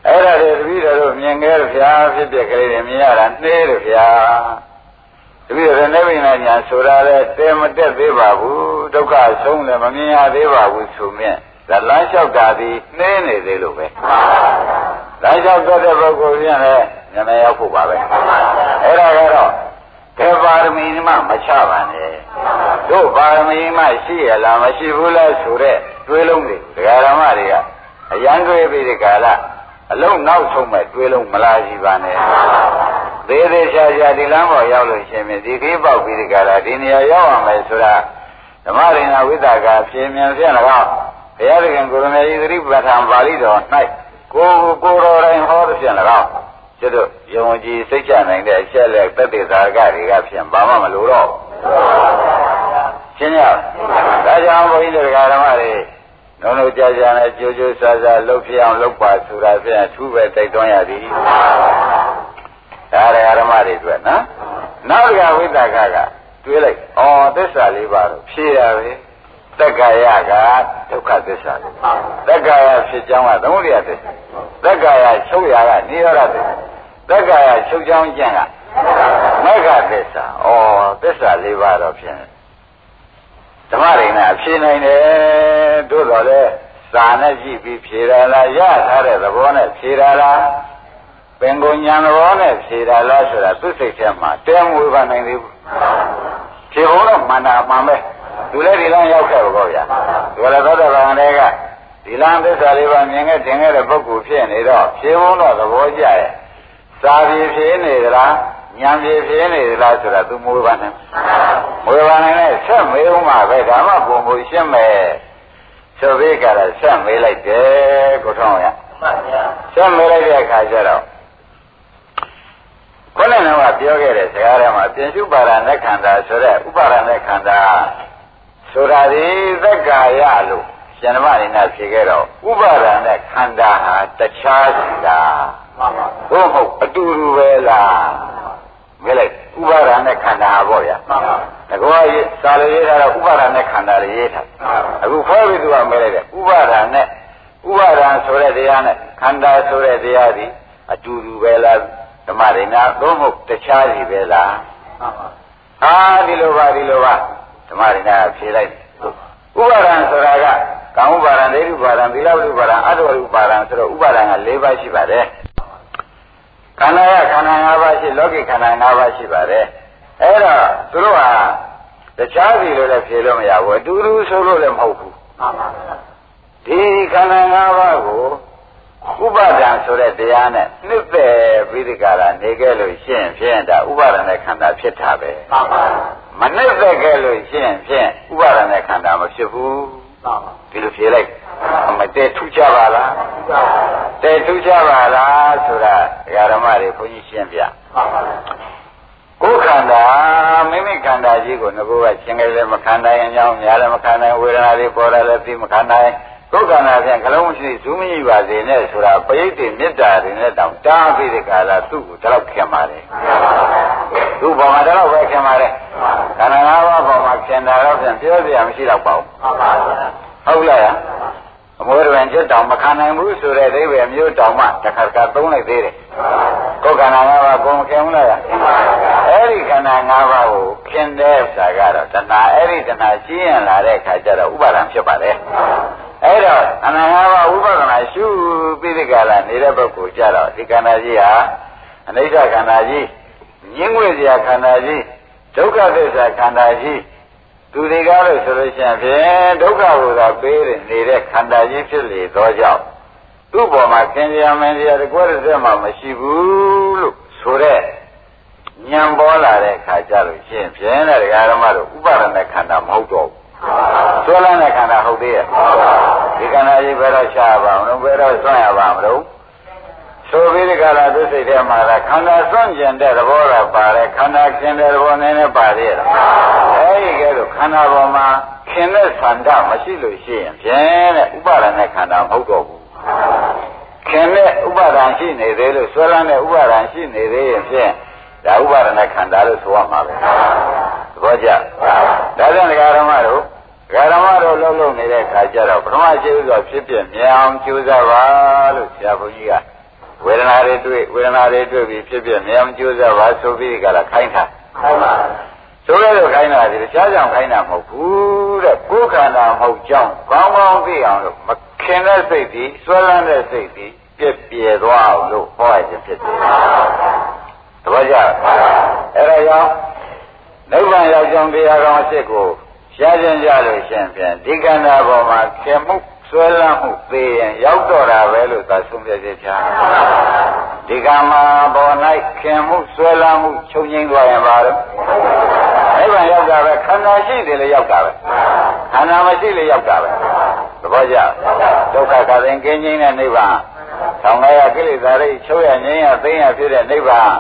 အဲ့ဒါတွေတပည့်တော်တို့မြင်ခဲ့ကြဗျာဖြစ်ဖြစ်ကလေးတွေမြင်ရတာနှေးတယ်ဗျာတပည့်တော်နေမိနာညာဆိုတာလေတဲမတက်သေးပါဘူးဒုက္ခဆုံးလည်းမမြင်ရသေးပါဘူးဆိုမြင့်ဒါလမ်းလျှောက်တာဒီနှေးနေသေးလို့ပဲလမ်းလျှောက်တတ်တဲ့ပုဂ္ဂိုလ်ပြန်လည်း ဉာဏ်ရောက်ဖို့ပါပဲအဲ့ဒါကတော့ကေပါရမီမှမချပါနဲ့တို့ပါရမီမှရှိရလားမရှိဘူးလားဆိုတဲ့တွေးလုံးတွေဒကာရမတွေကအရန်တွေးပြီးဒီကာလအလုံးနောက်ဆုံးမဲ့တွေးလုံးမလားရှိပါနဲ့သေးသေးချာချာဒီလမ်းပေါ်ရောက်လို့ရှင်မြဒီခေးပေါက်ပြီးဒီကာလဒီနေရာရောက်အောင်မယ်ဆိုတာဓမ္မရိနာဝိသကာဖြင်းမြန်ဖြင့်၎င်းဘုရားသခင်ကိုရမေဤသတိပဋ္ဌာန်ပါဠိတော်၌ကိုကိုတော်တိုင်းဟောသည်ဖြင့်၎င်း ကျွတ်တို့ယုံကြည်စိတ်ချနိုင်တဲ့အချက်လက်သက်သေသာကတွေကဖြင့်ဘာမှမလိုတော့ရှင်းရဒါကြောင့်ဘုန်းကြီးတို့ဓမ္မတွေလုံးလုံးကြာကြာနဲ့ကြိုးကြိုးဆာဆာလှုပ်ဖြစ်အောင်လှုပ်ပါဆိုတာဖြင့်အထူးပဲတိုက်တွန်းရသည်ဒါရဓမ္မတွေအတွက်နော်နောက်တစ်ခါဝိသကကတွေးလိုက်ဩသစ္စာလေးပါတော့ဖြေရပဲ တက္ကရာကဒုက္ခသစ္စာလေးတက္ကရာဖြစ်ကြောင်းကသမုဒိယသစ္စာတက္ကရာချုပ်ရာကနိရောဓသစ္စာတက္ကရာချုပ်ကြောင်းကျင့်ကမဂ္ဂသစ္စာဩသစ္စာလေးပါတော့ဖြင့်ဓမ္မရိနဲ့အဖြေနိုင်တယ်တို့တော်လဲစာနဲ့ကြည့်ပြီးဖြေရလားရထားတဲ့သဘောနဲ့ဖြေရလားပင်ကိုညာသဘောနဲ့ဖြေရလားဆိုတာသူ့စိတ်ထဲမှာတဲမွေးပါနိုင်သေးဘူးဖြေဖို့တော့မှန်တာမှန်ပဲ သူလည်းဒီလမ်းရောက်ခဲ့ပေါ့ဗျာသူလည်းသောတာပန်တွေကဒီလမ်းသစ္စာလေးပါမြင်ခဲ့တင်ခဲ့တဲ့ပုဂ္ဂိုလ်ဖြစ်နေတော့ဖြေဘုံတော့သဘောကျရဲ့စာပြေဖြေနေသလားဉာဏ်ပြေဖြေနေသလားဆိုတာသူမွေးပါနဲ့မွေးပါနဲ့ဆက်မေးဦးမှာပဲဒါမှပုံကိုရှင်းမယ်ဆိုပြီးကြတာဆက်မေးလိုက်တယ်ကိုထောင်းရဆက်မေးလိုက်တဲ့အခါကျတော့ခုနကပြောခဲ့တဲ့စကားထဲမှာပြင်စုပါရဏခန္ဓာဆိုတဲ့ဥပါရဏခန္ဓာ ဆိုတာဒီသက္ကာယလို့ရှင်မရိနာဖြေခဲ့တော့ဥပါဒံနဲ့ခန္ဓာဟာတခြားစီတာမှန်ပါဘူးဟုတ်အတူတူပဲလားမြင်လိုက်ဥပါဒံနဲ့ခန္ဓာဟာပေါ့ဗျာမှန်ပါဘူးတကောစာလို့ရေးထားတော့ဥပါဒံနဲ့ခန္ဓာရေးထားအခုဖောပြီးသူကမဲလိုက်တယ်ဥပါဒံနဲ့ဥပါဒံဆိုတဲ့တရားနဲ့ခန္ဓာဆိုတဲ့တရားဒီအတူတူပဲလားဓမ္မရိနာသို့မဟုတ်တခြားစီပဲလားမှန်ပါဘူးဟာဒီလိုပါဒီလိုပါ ဓမ္မရဏဖြေလိုက်ဥပါဒံဆိုတာကကာမဥပါဒံဒိဋ္ဌဥပါဒံသီလဥပါဒံအတ္တဥပါဒံဆိုတော့ဥပါဒံက၄ပါးရှိပါတယ်ခန္ဓာရခန္ဓာ၅ပါးရှိလောကိခန္ဓာ၅ပါးရှိပါတယ်အဲ့တော့သူတို့ဟာတခြားစီလို့လည်းဖြေလို့မရဘူးအတူတူဆိုလို့လည်းမဟုတ်ဘူးမှန်ပါဒီခန္ဓာ၅ပါးကို ဥပါဒံဆိုတဲ့တရားနဲ့နှစ်သက်ပြီးဒီကရာနေခဲ့လို့ရှင်းဖြင့်ဒါဥပါဒံနဲ့ခန္ဓာဖြစ်တာပဲမှန်ပါမနစ်သက်ခဲ့လို့ရှင်းဖြင့်ဥပါဒနဲ့ခန္ဓာမဖြစ်ဘူးဒီလိုဖြေလိုက်မတည့်ထူးကြပါလားတည့်ထူးကြပါလားဆိုတာဓမ္မတွေဘုန်းကြီးရှင်းပြကိုယ်ခန္ဓာမိမိခန္ဓာကြီးကိုငကိုကရှင်းကြလည်းမခံနိုင်ရင်ကြောင်းများလည်းမခံနိုင်ဝေဒနာတွေပေါ်လာလည်းသိမခံနိုင် ကိုယ်ခန္ဓာဖြင့်ခလုံးရှိဇူးမရှိပါစေနဲ့ဆိုတာပရိသေမေတ္တာတွေနဲ့တောင်တားပြီးတဲ့ကာလသူ့ကိုတလောက်ခင်ပါတယ်သူ့ဘောမှာတလောက်ပဲခင်ပါတယ်ခန္ဓာ၅ပါးဘောမှာခင်တာတော့ဖြင့်ပြောပြရမရှိတော့ပါဘူးဟုတ်လားအမေရိကန်ကျွတ်တောင်မခံနိုင်ဘူးဆိုတဲ့အိဗယ်မျိုးတောင်မှတစ်ခါတစ်ခါသုံးလိုက်သေးတယ်ကိုယ်ခန္ဓာ၅ပါးကိုမခင်ဘူးလားအဲ့ဒီခန္ဓာ၅ပါးကိုခင်တဲ့ဥစ္စာကတော့တဏှာအဲ့ဒီတဏှာရှင်းရင်လာတဲ့အခါကျတော့ဥပါဒံဖြစ်ပါတယ် အဲ့တော့ခန္ဓာ၅ပါးဥပဒနာရှုပြီးဒီကလာနေတဲ့ပုဂ္ဂိုလ်ကြတော့ဒီခန္ဓာကြီးဟာအနိစ္စခန္ဓာကြီးညင်းငွေစရာခန္ဓာကြီးဒုက္ခသစ္စာခန္ဓာကြီးသူတွေကားလို့ဆိုလို့ရှိရင်ဖြင့်ဒုက္ခကိုသာပေးနေတဲ့ခန္ဓာကြီးဖြစ်လေသောကြောင့်သူ့ပေါ်မှာခင်ဗျာမင်းတရားတကွဲတစ်စက်မှမရှိဘူးလို့ဆိုတဲ့ဉာဏ်ပေါ်လာတဲ့အခါကျလို့ရှိရင်ဖြင့်တဲ့ဒကာရမတို့ဥပါဒณะခန္ဓာမဟုတ်တော့ဘူး ဆွဲလန်းတဲ့ခန္ဓာဟုတ်သေးရဲ့ဒီခန္ဓာကြီးဘယ်တော့ရှားပါမလို့ဘယ်တော့ဆွန့်ရပါမလို့ဆိုပြီးဒီကရာသူစိတ်ထဲမှာခန္ဓာဆွန့်ကျင်တဲ့သဘောကပါတယ်ခန္ဓာကျင်တဲ့သဘောနည်းနည်းပါသေးရဲ့အဲဒီကဲလို့ခန္ဓာပေါ်မှာခင်တဲ့ဆန္ဒမရှိလို့ရှိရင်ဖြင့်တဲ့ဥပါဒနဲ့ခန္ဓာမဟုတ်တော့ဘူးခင်တဲ့ဥပါဒံရှိနေသေးလို့ဆွဲလန်းတဲ့ဥပါဒံရှိနေသေးရင်ဖြင့်ဒါဥပါဒနဲ့ခန္ဓာလို့ဆိုရမှာပဲသဘောကျဒါကြောင့်ဒကာရမတို့ ဒကာဓမ္မတို့လှုပ်လှုပ်နေတဲ့ခါကျတော့ပထမရှိဥစွာဖြစ်ဖြစ်မြင်အောင်ကြိုးစားပါလို့ဆရာဘုန်းကြီးကဝေဒနာတွေတွေ့ဝေဒနာတွေတွေ့ပြီးဖြစ်ဖြစ်မြင်အောင်ကြိုးစားပါဆိုပြီးကြလားခိုင်းတာခိုင်းပါဆိုရလို့ခိုင်းတာဒီတခြားကြောင့်ခိုင်းတာမဟုတ်ဘူးတဲ့ကိုယ်ခန္ဓာမဟုတ်ကြောင်းကောင်းကောင်းသိအောင်လို့မခင်တဲ့စိတ်ဒီဆွဲလန်းတဲ့စိတ်ဒီပြည့်ပြည့်သွားအောင်လို့ဟောရခြင်းဖြစ်တယ်တပည့်ကြအဲ့ဒါကြောင့်နိဗ္ဗာန်ရောက်ကြောင်းတရားကောင်းအစ်စ်ကို ရှားခြင်းကြလို့ရှင်ဖြင့်ဒီကန္နာပေါ်မှာခင်မှုဆွဲလန်းမှုသိရင်ရောက်တော့တာပဲလို့သာဆုံးဖြတ်ချက်ချာဒီကမှာပေါ်၌ခင်မှုဆွဲလန်းမှုချုပ်ငိမ့်သွားရင်ပါတော့နိဗ္ဗာန်ရောက်တာပဲခန္ဓာရှိတယ်လေရောက်တာပဲခန္ဓာမရှိလေရောက်တာပဲသဘောကျဒုက္ခကရင်ကင်းငိမ့်တဲ့နိဗ္ဗာန်ဆောင်ရကိလေသာတွေချုပ်ရငြိမ်းရသိမ်းရဖြစ်တဲ့နိဗ္ဗာန်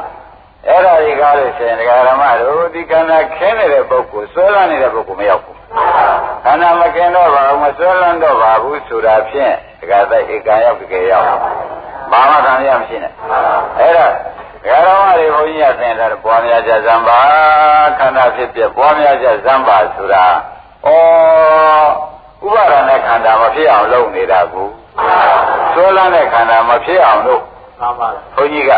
အဲ့ဒါဒီကားလို့ရှင်ဒကာရမတို့ဒီခန္ဓာခင်းနေတဲ့ပုဂ္ဂိုလ်ဆွဲလန်းနေတဲ့ပုဂ္ဂိုလ်မရောက်ဘူးခန္ဓာမကင်းတော့ပါဘူးမဆွဲလန်းတော့ပါဘူးဆိုတာဖြင့်ဒကာတိုက်ဧကံရောက်တကယ်ရောက်ဘာမှခံရမရှိနဲ့အဲ့ဒါဒကာရမတွေဘုန်းကြီးကသင်တယ်ပွားများကြဇံပါခန္ဓာဖြစ်ဖြစ်ပွားများကြဇံပါဆိုတာဩဥပါဒနဲ့ခန္ဓာမဖြစ်အောင်လုပ်နေတာကိုဆွဲလန်းတဲ့ခန္ဓာမဖြစ်အောင်လို့မှန်ပါဘုန်းကြီးက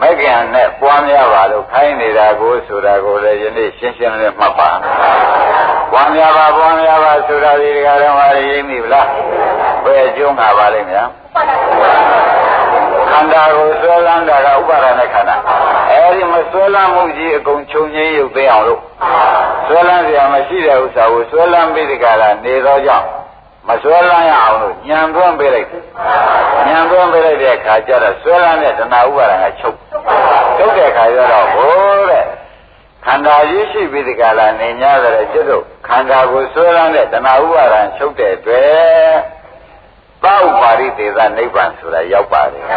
မကင်နဲ့ပွားများပါလို့ခိုင်းနေတာကိုဆိုတာကိုလည်းယနေ့ရှင်းရှင်းလေးမှတ်ပါပွားများပါပွားများပါဆိုတာဒီကရမရရိပ်မိဗလားဘယ်အကျိုးငါပါလိမ့်မယ်ခန္ဓာကိုဆွဲလန်းတာကဥပါဒနဲ့ခန္ဓာအဲဒီမဆွဲလန်းမှုကြီးအကုန်ခြုံငင်းရုပ်သိအောင်လို့ဆွဲလန်းစရာမရှိတဲ့ဥစ္စာကိုဆွဲလန်းပြီးဒီကရနေတော့ကြောင့် မဆွဲလန်းရအောင်လို့ညံသွင်းပေးလိုက်ညံသွင်းပေးလိုက်တဲ့အခါကျတော့ဆွဲလန်းတဲ့တဏှာဥပါဒံကချုပ်ချုပ်တဲ့အခါကျတော့ဟိုးတဲ့ခန္ဓာကြီးရှိပြီးဒီကလာနေ냐တဲ့ကျွတ်တို့ခန္ဓာကိုဆွဲလန်းတဲ့တဏှာဥပါဒံချုပ်တဲ့အတွက်သောပါရိသေသနိဗ္ဗာန်ဆိုတာရောက်ပါတယ်။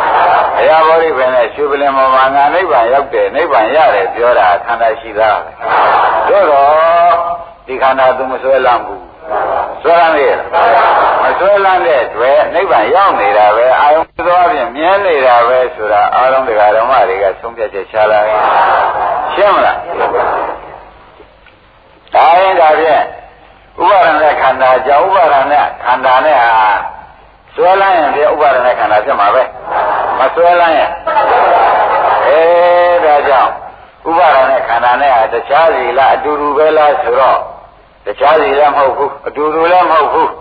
ဘုရားဘောဓိပင်နဲ့ရှုပလင်မောမှာငါနိဗ္ဗာန်ရောက်တယ်နိဗ္ဗာန်ရတယ်ပြောတာခန္ဓာရှိသားပဲ။တို့တော့ဒီခန္ဓာသူမဆွဲလန်းဘူး ဆွဲလန်းနေမဆွဲလန်းတဲ့တွေ့နိဗ္ဗာန်ရောက်နေတာပဲအာယုံသွားဖြင့်မြဲနေတာပဲဆိုတာအာရုံတရားဓမ္မတွေကဆုံးဖြတ်ချက်ချလာတယ်ရှင်းမလားဒါရင်ဒါဖြင့်ဥပါဒณะခန္ဓာကြောင့်ဥပါဒณะခန္ဓာနဲ့ဟာဆွဲလန်းရင်ဒီဥပါဒณะခန္ဓာဖြစ်မှာပဲမဆွဲလန်းရင်အဲဒါကြောင့်ဥပါဒณะခန္ဓာနဲ့ဟာတခြားစီလားအတူတူပဲလားဆိုတော့ တခြားစီလည်းမဟုတ်ဘူးအတူတူလည်းမဟုတ်ဘူး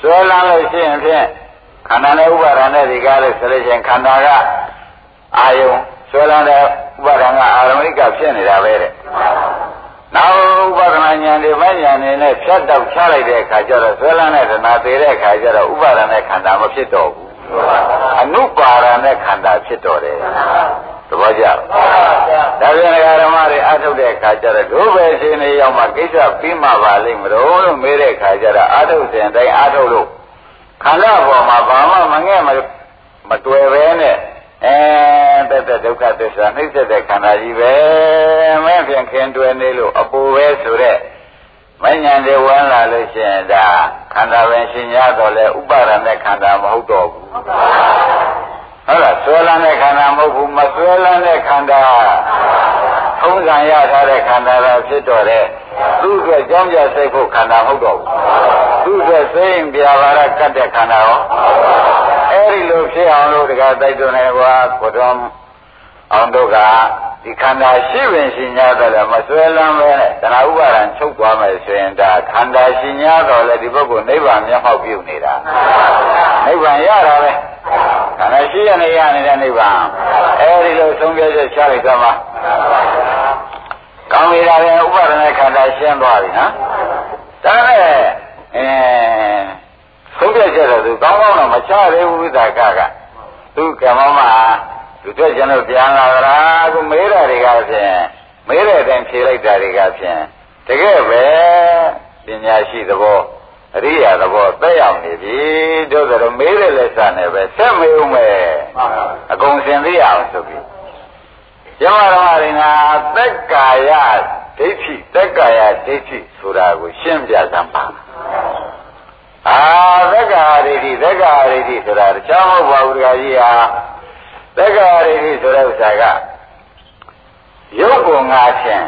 ဆွဲလန်းလို့ရှိရင်ဖြင့်ခန္ဓာနဲ့ဥပါဒာနဲ့ဒီကားလို့ဆိုလို့ရှိရင်ခန္ဓာကအာယုံဆွဲလန်းတဲ့ဥပါဒာကအာရမိကဖြစ်နေတာပဲတဲ့နောက်ဥပါဒနာဉာဏ်တွေမဉာဏ်တွေနဲ့ဖြတ်တော့ချလိုက်တဲ့အခါကျတော့ဆွဲလန်းတဲ့ဒနာသေးတဲ့အခါကျတော့ဥပါဒာနဲ့ခန္ဓာမဖြစ်တော့ဘူးအနုပါဒာနဲ့ခန္ဓာဖြစ်တော့တယ် သဘောကျဒါပြန်ဓမ္မတွေအထုတ်တဲ့အခါကျတော့ဒုပဲရှင်နေရောက်မှကိစ္စပြီးမှပါလိမ့်မလို့လို့မေးတဲ့အခါကျတော့အထုတ်စဉ်တိုင်းအထုတ်လို့ခန္ဓာပေါ်မှာဘာမှမငဲ့မတွေ့ပဲနဲ့အဲတက်တဲ့ဒုက္ခသစ္စာနှိမ့်သက်တဲ့ခန္ဓာကြီးပဲမဲဖြင့်ခင်တွယ်နေလို့အပူပဲဆိုတဲ့မဉ္ဇဉ်တွေဝင်လာလို့ရှိရင်ဒါခန္ဓာပဲရှင်ရတော့လဲဥပါဒณะခန္ဓာမဟုတ်တော့ဘူး ဟုတ်လားဆွဲလန်းတဲ့ခန္ဓာမဟုတ်ဘူးမဆွဲလန်းတဲ့ခန္ဓာထုံးစံရထားတဲ့ခန္ဓာသာဖြစ်တော့တဲ့သူ့အတွက်ကြောင်းကြစိတ်ဖို့ခန္ဓာမဟုတ်တော့ဘူးသူ့အတွက်စိတ်ပြာပါရကတ်တဲ့ခန္ဓာရောအဲ့ဒီလိုဖြစ်အောင်လို့တကတိုက်တွန်းနေကွာကိုတော် အောင်တို့ကဒီခန္ဓာရှိပင်ရှင်ညာတော့လည်းမဆွဲလန်းပဲနဲ့တဏှာဥပါဒံချုပ်သွားမယ်ဆိုရင်ဒါခန္ဓာရှင်ညာတော့လည်းဒီပုဂ္ဂိုလ်နိဗ္ဗာန်မျက်မှောက်ပြုနေတာနိဗ္ဗာန်ရတာပဲခန္ဓာရှိရနေရနေတဲ့နိဗ္ဗာန်အဲဒီလိုသုံးပြချက်ချလိုက်တော့မှကောင်းပြီလားပဲဥပါဒณะခန္ဓာရှင်းသွားပြီနော်ဒါနဲ့အဲသုံးပြချက်တော့သူကောင်းကောင်းတော့မချသေးဘူးဝိသကကသူကမ္မမ သူတို့ကျွန်တော်ပြန်လာကြလားအခုမေးတာတွေကဖြင့်မေးတဲ့အတိုင်းဖြေလိုက်တာတွေကဖြင့်တကယ်ပဲပညာရှိသဘောအရိယာသဘောသက်ရောက်နေပြီတို့ဆိုမေးတဲ့လက်စာနဲ့ပဲဆက်မေးဦးမယ်အကုန်စင်သိရအောင်ဆိုပြီးယမရမရိနာသက်ကာယဒိဋ္ဌိသက်ကာယဒိဋ္ဌိဆိုတာကိုရှင်းပြစမ်းပါအာသက်ကာဒိဋ္ဌိသက်ကာဒိဋ္ဌိဆိုတာတခြားမဟုတ်ပါဘူးတခါကြီးဟာ သက်ကာဒိဋ္ဌိဆိုတဲ့ဥစ္စာကရုပ်ကိုငါဖြင့်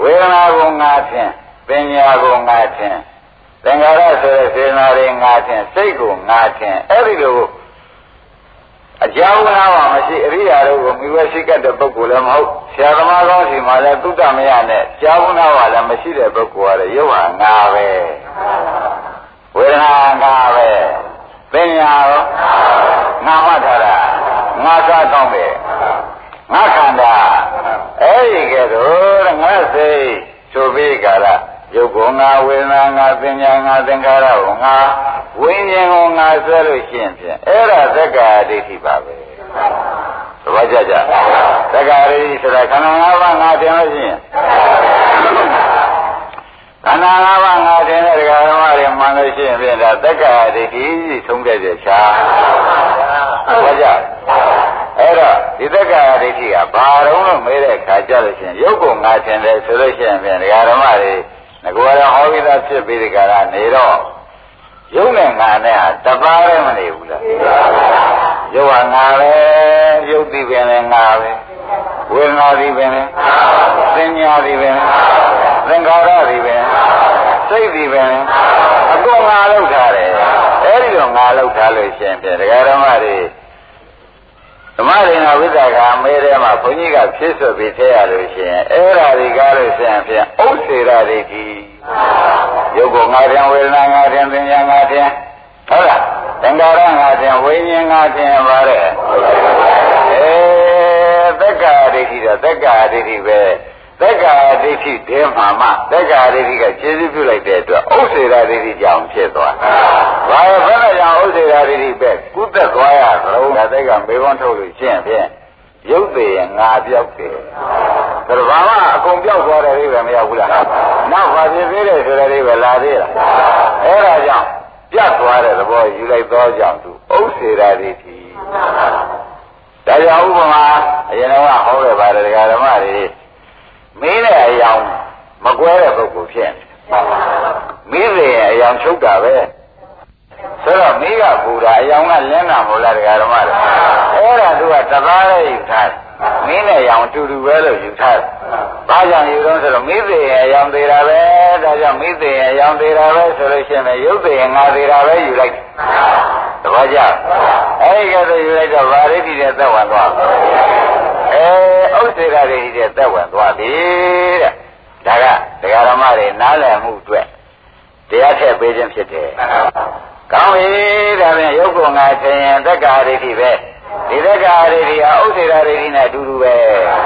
ဝေဒနာကိုငါဖြင့်ပညာကိုငါဖြင့်သင်္ခါရဆိုတဲ့စေနာတွေငါဖြင့်စိတ်ကိုငါဖြင့်အဲ့ဒီလိုအကြောင်းနာမှာမရှိအရိယာတို့ကိုမိဝဲရှိကတဲ့ပုဂ္ဂိုလ်လည်းမဟုတ်ဆရာသမားကောင်းစီမှာလည်းသုတ္တမရနဲ့ကြောင်းနာမှာလည်းမရှိတဲ့ပုဂ္ဂိုလ်ကလည်းရုပ်ဟာငါပဲဝေဒနာငါပဲပညာရောငါမှတ်ထားတာ ငါစားကောင်းတယ်ငါခန္ဓာအဲ့ဒီကဲတော့ငါစိတ်ဆိုပြီးကြလားရုပ်ကိုငါဝေဒနာငါပညာငါသင်္ခါရကိုငါဝိညာဉ်ကိုငါဆွဲလို့ရှိရင်ဖြင့်အဲ့ဒါသက္ကာဒိဋ္ဌိပါပဲသဘောကျကြသက္ကာဒိဋ္ဌိဆိုတာခန္ဓာ၅ပါးငါတင်လို့ရှိရင်ခန္ဓာ၅ပါးငါတင်တဲ့ဒကာဓမ္မတွေမှန်လို့ရှိရင်ဖြင့်ဒါသက္ကာဒိဋ္ဌိဆုံးဖြတ်ချက်ချာသဘောကျ အဲ့တော့ဒီသက္ကာဒိဋ္ဌိကဘာတော့လို့မေးတဲ့ခါကြလို့ရှိရင်ရုပ်ကိုငါတင်တယ်ဆိုလို့ရှိရင်ဖြင့်ဒကာဓမ္မတွေငါကလည်းဟောပြီးသားဖြစ်ပြီးဒီကရနေတော့ရုပ်နဲ့ငါနဲ့ဟာတပါးလည်းမနေဘူးလားရုပ်ဟာငါပဲရုပ်ဒီပင်လည်းငါပဲဝေဒနာဒီပင်လည်းသင်ညာဒီပင်သင်္ခါရဒီပင်စိတ်ဒီပင်အကုန်ငါလောက်ထားတယ်အဲဒီတော့ငါလောက်ထားလို့ရှင်ဖြင့်ဒကာဓမ္မတွေ ဓမ္မရင်ဝိသကာမဲထဲမှာဘုန်းကြီးကဖြစ်ဆွပြီးထည့်ရလို့ရှိရင်အဲ့ဓာဒီကားလို့ရှိရင်ဖြင့်ဥစ္စေရဒိဋ္ဌိရုပ်ကိုငါထင်ဝေဒနာငါထင်ပညာငါထင်ဟုတ်လားသင်္ကာရငါထင်ဝိညာဉ်ငါထင်ပါတဲ့အဲသက္ကာဒိဋ္ဌိတော့သက္ကာဒိဋ္ဌိပဲ သက္ကာဒိဋ္ဌိတဲမှာမှသက္ကာဒိဋ္ဌိကခြေစည်းပြုလိုက်တဲ့အတွက်ဥစ္စေရဒိဋ္ဌိကြောင့်ဖြစ်သွား။ဘာဘယ်နဲ့ကြောင့်ဥစ္စေရဒိဋ္ဌိပဲကုသက်သွားရသလုံးကသိကမေခွန်းထုတ်လို့ရှင်းဖြင့်ရုပ်သေးရင်ငါပြောက်တယ်။ဒါဘာမှအကုန်ပြောက်သွားတဲ့အိဗယ်မရောက်ဘူးလား။နောက်ဘာဖြစ်သေးတယ်ဆိုတဲ့အိဗယ်လာသေးလား။အဲဒါကြောင့်ပြတ်သွားတဲ့သဘောယူလိုက်သောကြောင့်သူဥစ္စေရဒိဋ္ဌိ။ဒါကြောင့်ဥပမာအရင်ကဟောခဲ့ပါတယ်ဒကာဓမ္မတွေ မင်းနဲ့အယောင်မကွဲတဲ့ပုဂ္ဂိုလ်ဖြစ်မင်းတွေအယောင်ချုပ်တာပဲဆိုတော့မိကပူတာအယောင်ကလင်းတာမဟုတ်လားတရားဓမ္မတွေအဲ့ဒါသူကတသားလေးယူထား မင်းနဲ့ရောင်တူတူပဲလို့ယူထားဘာကြောင့်ယူတော့ဆိုတော့မိသေးရဲ့အယောင်သေးတာပဲဒါကြောင့်မိသေးရဲ့အယောင်သေးတာပဲဆိုလို့ရှိရင်ရုပ်သေးရဲ့ငါသေးတာပဲယူလိုက်တပည့်ကြအဲ့ဒီကတော့ယူလိုက်တော့ဗာရိတိတဲ့သက်ဝင်သွားအဲဥစ္စေရာတွေတဲ့သက်ဝင်သွားပြီတဲ့ဒါကတရားဓမ္မတွေနားလည်မှုအတွက်တရားထည့်ပေးခြင်းဖြစ်တယ်ကောင်းပြီဒါဖြင့်ရုပ်ကိုငါထင်ရင်သက္ကာရိတိပဲ ဒီသက္ကာရိတိဟာဥစ္စေရာရိတိနဲ့အတူတူပဲဒါ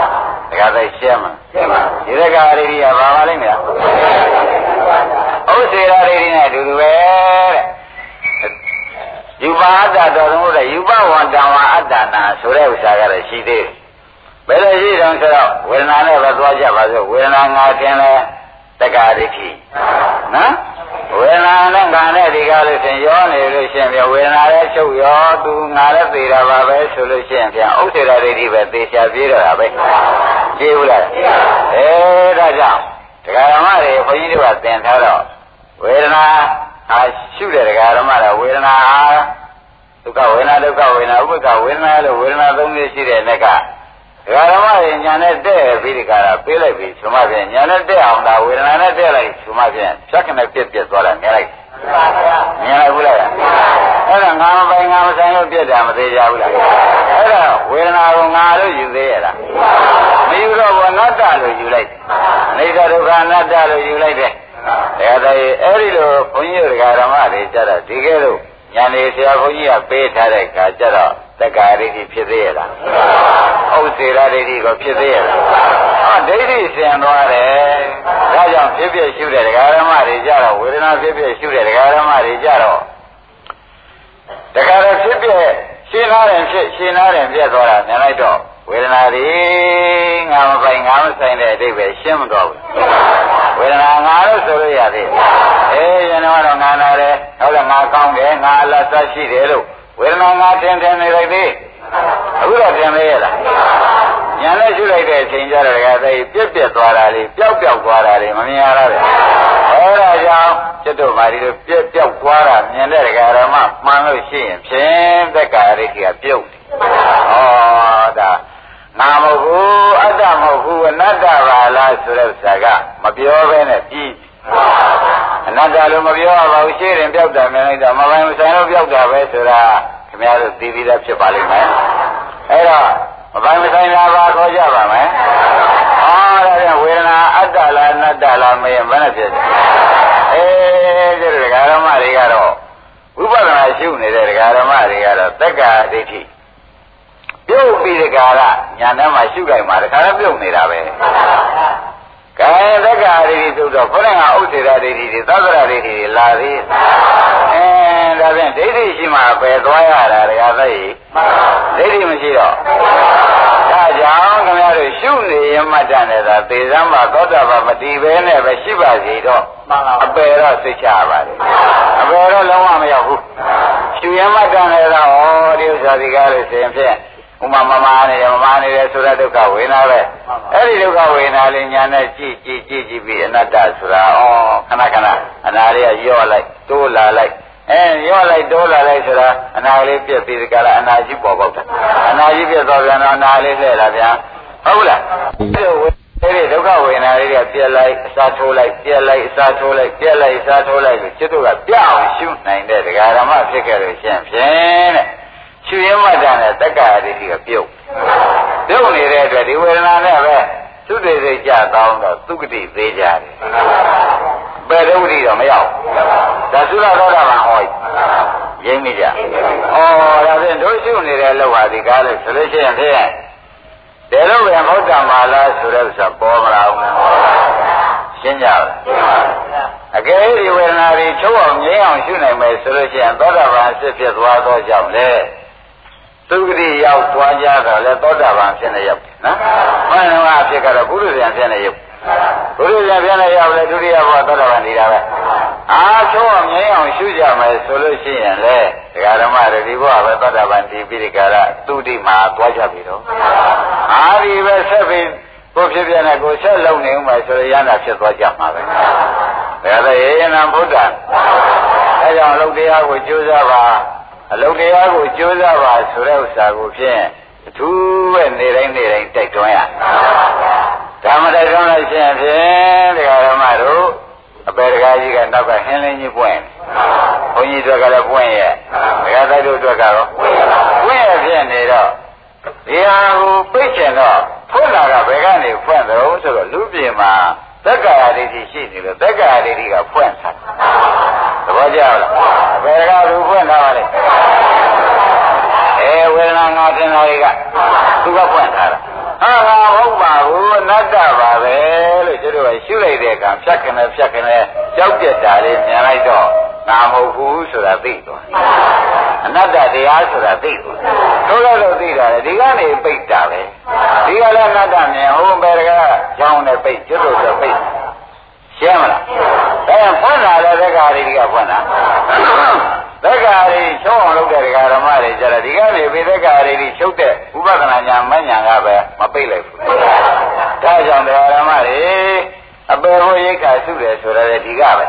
ကသိရှင်းမှာရှင်းပါဒီသက္ကာရိတိကဘာပါလိမ့်မလားဥစ္စေရာရိတိနဲ့အတူတူပဲတဲ့ယူပါအတ္တတော်သုံးလို့ယူပဝန္တဝအတ္တနာဆိုတဲ့ဥစ္စာကတော့ရှိသေးတယ်ဘယ်လိုရှိတုံးဆိုတော့ဝေဒနာနဲ့ပဲသွားကြပါစို့ဝေဒနာငါတင်လဲ တက္ကာရိတိနော်ဝေဒနာနဲ့ငါနဲ့ဒီကားလို့ရှင်ရောနေလို့ရှင်ပြဝေဒနာလည်းချုပ်ရောသူငါလည်းသေတာပါပဲဆိုလို့ရှင်ပြန်ဥစ္စေရဒိဋ္ဌိပဲသေချာပြေးတော့တာပဲကြည့်ဘူးလားအဲဒါကြောင့်ဒကာဓမ္မတွေဘုန်းကြီးတို့ကသင်ထားတော့ဝေဒနာအာရှုတဲ့ဒကာဓမ္မတွေဝေဒနာဒုက္ခဝေဒနာဒုက္ခဝေဒနာဥပ္ပခဝေဒနာလို့ဝေဒနာသုံးမျိုးရှိတဲ့နက်ကဒကာ ဓမ္မတွေညာနဲ့တဲ့ပြီးဒီကရာပေးလိုက်ပြီးဆိုမှပြန်ညာနဲ့တဲ့အောင်ဒါဝေဒနာနဲ့တဲ့လိုက်ဆိုမှပြန်ဖြတ်ခနဲ့ပြက်ပြက်သွားတာမြင်လိုက်မြင်လိုက်ဘူးလားအဲ့ဒါငါမပိုင်ငါမဆိုင်လို့ပြက်တာမသေးကြဘူးလားအဲ့ဒါဝေဒနာကိုငါလို့ယူသေးရလားမယူတော့ဘောနတ္တလို့ယူလိုက်အိဋ္ဌဒုက္ခအနတ္တလို့ယူလိုက်တယ်ဒါကြတဲ့အဲ့ဒီလိုဘုန်းကြီးတို့ဓမ္မတွေကြတော့ဒီကဲတော့ ညာနေဆရာဘုန်းကြီးကပေးထားတဲ့အခါကျတော့တက္ကာရိတိဖြစ်သေးရလားဥစ္စေရဒိဋ္ဌိကိုဖြစ်သေးရလားဟောဒိဋ္ဌိဆင်သွားတယ်ဒါကြောင့်ဖြစ်ဖြစ်ရှုတဲ့ဒကာရမတွေကြတော့ဝေဒနာဖြစ်ဖြစ်ရှုတဲ့ဒကာရမတွေကြတော့ဒကာရဖြစ်ဖြစ်ရှင်းလာတယ်ဖြစ်ရှင်းလာတယ်ပြတ်သွားတာမြင်လိုက်တော့ ဝေဒနာတွေငါမပိုင်ငါမဆိုင်တဲ့အတိတ်ပဲရှင်းမတော့ဘူးဝေဒနာငါလို့ဆိုလို့ရသေးအေးရင်တော့ငါနာတယ်ဟုတ်လားငါကောင်းတယ်ငါအလတ်သက်ရှိတယ်လို့ဝေဒနာငါထင်ထင်နေလိုက်သေးအခုတော့ပြန်သေးရလားညာနဲ့ရှုလိုက်တဲ့အချိန်ကျတော့ကသိပြက်ပြက်သွားတာလေးပျောက်ပျောက်သွားတာလေးမမြင်ရတော့ဘူးအဲဒါကြောင့်ကျွတ်တို့မာဒီလိုပြက်ပျောက်သွားတာမြင်တဲ့ဓမ္မမှန်လို့ရှိရင်ဖြင့်သက်္ကာရိတိကပြုတ်တယ်ဩဒါ ငါမဟုတ်ဘူးအတ္တမဟုတ်ဘူးအနတ္တပါလားဆိုတဲ့ဥစ္စာကမပြောဘဲနဲ့ပြီးအနတ္တလို့မပြောရပါဘူးရှင်းရင်ပြောက်တာမြင်လိုက်တော့မပိုင်မဆိုင်လို့ပြောက်တာပဲဆိုတာခင်ဗျားတို့သိပြီးသားဖြစ်ပါလိမ့်မယ်အဲ့တော့မပိုင်မဆိုင်တာပါခေါ်ကြပါမယ်ဟောဒါပြန်ဝေဒနာအတ္တလားအနတ္တလားမရင်ဘယ်နဲ့ဖြစ်လဲအေးဒီဒကာဓမ္မတွေကတော့ဝိပဿနာရှုနေတဲ့ဒကာဓမ္မတွေကတော့တက္ကရာဒိဋ္ဌိ ပြုတ်ပြီးဒီကာရညာထဲမှာရှုကြိုက်မှာတခါတော့ပြုတ်နေတာပဲကဲသက္ကာရိတိသုတော့ခေါင်းကဥစ္စေရာဒိဋ္ဌိတွေသဗ္ဗရာဒိဋ္ဌိတွေလာသေးအဲဒါဖြင့်ဒိဋ္ဌိရှိမှပဲသွားရတာတရားသိဒိဋ္ဌိမရှိတော့ဒါကြောင့်ခင်ဗျားတို့ရှုနေရမှတ်တယ်သာသေစမ်းမှာသောတာပန်မတည်ပဲနဲ့ပဲရှိပါစီတော့အပယ်တော့သိချပါလေအပယ်တော့လုံးဝမရောက်ဘူးရှုရမှတ်တယ်သာဩဒီဥစ္စာဒီကားလို့ဆိုရင်ဖြင့် ဥမာမမနေရမမနေရဆိုတဲ့ဒုက္ခဝေဒနာပဲအဲ့ဒီဒုက္ခဝေဒနာလေးညာနဲ့ကြည့်ကြည့်ကြည့်ကြည့်ပြီးအနတ္တဆိုတာဩခဏခဏအနာလေးကရော့လိုက်တိုးလာလိုက်အဲရော့လိုက်တိုးလာလိုက်ဆိုတာအနာလေးပြက်ပြီးဒီကလာအနာကြီးပေါ်ပေါက်တာအနာကြီးပြက်သွားပြန်တော့အနာလေးလှည့်လာပြန်ဟုတ်လားအဲ့ဒီဒုက္ခဝေဒနာလေးတွေကပြက်လိုက်အစာထိုးလိုက်ပြက်လိုက်အစာထိုးလိုက်ပြက်လိုက်အစာထိုးလိုက်လို့จิตတို့ကပြအောင်ရှုနိုင်တဲ့ဒကာဓမ္မဖြစ်ခဲ့လို့ရှင်ဖြင့်တဲ့ ရှုရင်းမှတ်တာနဲ့တက္ကရာဒိဋ္ဌိကပြုတ်ပြုတ်နေတဲ့အတွက်ဒီဝေဒနာနဲ့ပဲသုတေစိတ်ကြတောင်းတော့သုကတိသေးကြတယ်ဘယ်ဒုက္ခတော့မရောက်ဒါသုရသောတာပန်ဟောရင်းမိကြဩဒါဖြင့်တို့ရှုနေတဲ့လောက်ပါဒီကားလို့ဆိုလို့ရှိရင်ဖြင့်တယ်လို့ပဲဘုဒ္ဓမာလားဆိုတဲ့ဥစ္စာပေါ်မလာဘူးရှင်းကြလားအကယ်ဒီဝေဒနာတွေချုပ်အောင်ငြိမ်းအောင်ရှုနိုင်မယ်ဆိုလို့ရှိရင်သောတာပန်အစ်ဖြစ်သွားသောကြောင့်လေ သုဂတိရောက်သွားကြတော့လေသောတာပန်ဖြစ်နေရောက်နော်။မှန်တော့အဖြစ်ကတော့ပုရိသံဖြစ်နေရောက်။ပုရိသံဖြစ်နေရောက်လေဒုတိယဘောသောတာပန်နေတာပဲ။အားချိုးအောင်ငြိမ်းအောင်ရှုကြမယ်ဆိုလို့ရှိရင်လေဒကာဓမ္မတွေဒီဘောပဲသောတာပန်တည်ပြီးဒီကရသုတိမှာသွားကြပြီတော့။အားဒီပဲဆက်ပြီးကိုဖြစ်ပြနေကိုဆက်လုံနေဦးမယ်ဆိုရရနာဖြစ်သွားကြမှာပဲ။ဒါလည်းယေယနာဗုဒ္ဓအဲကြောင့်အလုတ်တရားကိုကြိုးစားပါ အလုတ်တရားကိုကြိုးစားပါဆိုတဲ့ဥစ္စာကိုဖြင့်အထူးပဲနေတိုင်းနေတိုင်းတိုက်တွန်းရဓမ္မတိုက်တွန်းလို့ရှိရင်ဖြင့်တရားဓမ္မတို့အပေတကားကြီးကနောက်ကဟင်းလင်းကြီးပွင့်ဘုန်းကြီးတို့ကလည်းပွင့်ရဲ့တရားတိုက်တို့အတွက်ကတော့ပွင့်ရဲ့ဖြစ်နေတော့ဒီဟာကိုပြည့်ချင်တော့ဖွင့်လာကဘယ်ကနေဖွင့်တော့ဆိုတော့လူပြေမှာ သက္ကာရဒိဋ္ဌိရှိနေလို့သက္ကာရဒိဋ္ဌိကဖွင့်ထားသဘောကျလားဘယ်ကလူဖွင့်ထားပါလဲအဲဝေဒနာငါတင်တာတွေကသူကဖွင့်ထားတာဟာငါဟုတ်ပါဘူးအနတ္တပါပဲလို့ကျတို့ကရှုလိုက်တဲ့အခါဖြတ်ခနဲ့ဖြတ်ခနဲ့ကြောက်ပြက်တာလေးမြင်လိုက်တော့ ငါမဟုတ်ဘူးဆိုတာသိသွားအနတ္တတရားဆိုတာသိသွားတို့လည်းလို့သိတာလေဒီကနေပိတ်တာပဲဒီကလည်းအနတ္တမြင်ဟိုဘယ်ကကြောင်းနဲ့ပိတ်ကျွတ်တို့ဆိုပိတ်ရှင်းမလားအဲဖွင့်လာတဲ့သက္ကာရီကဖွင့်တာသက္ကာရီချုပ်အောင်လုပ်တဲ့ဒကာဓမ္မတွေကြတော့ဒီကနေဘိသက္ကာရီကြီးချုပ်တဲ့ဥပဒနာညာမညာကပဲမပိတ်လိုက်ဘူးဒါကြောင့်ဒကာဓမ္မတွေအပေဟိုရိတ်ခါစုတယ်ဆိုတော့ဒီကပဲ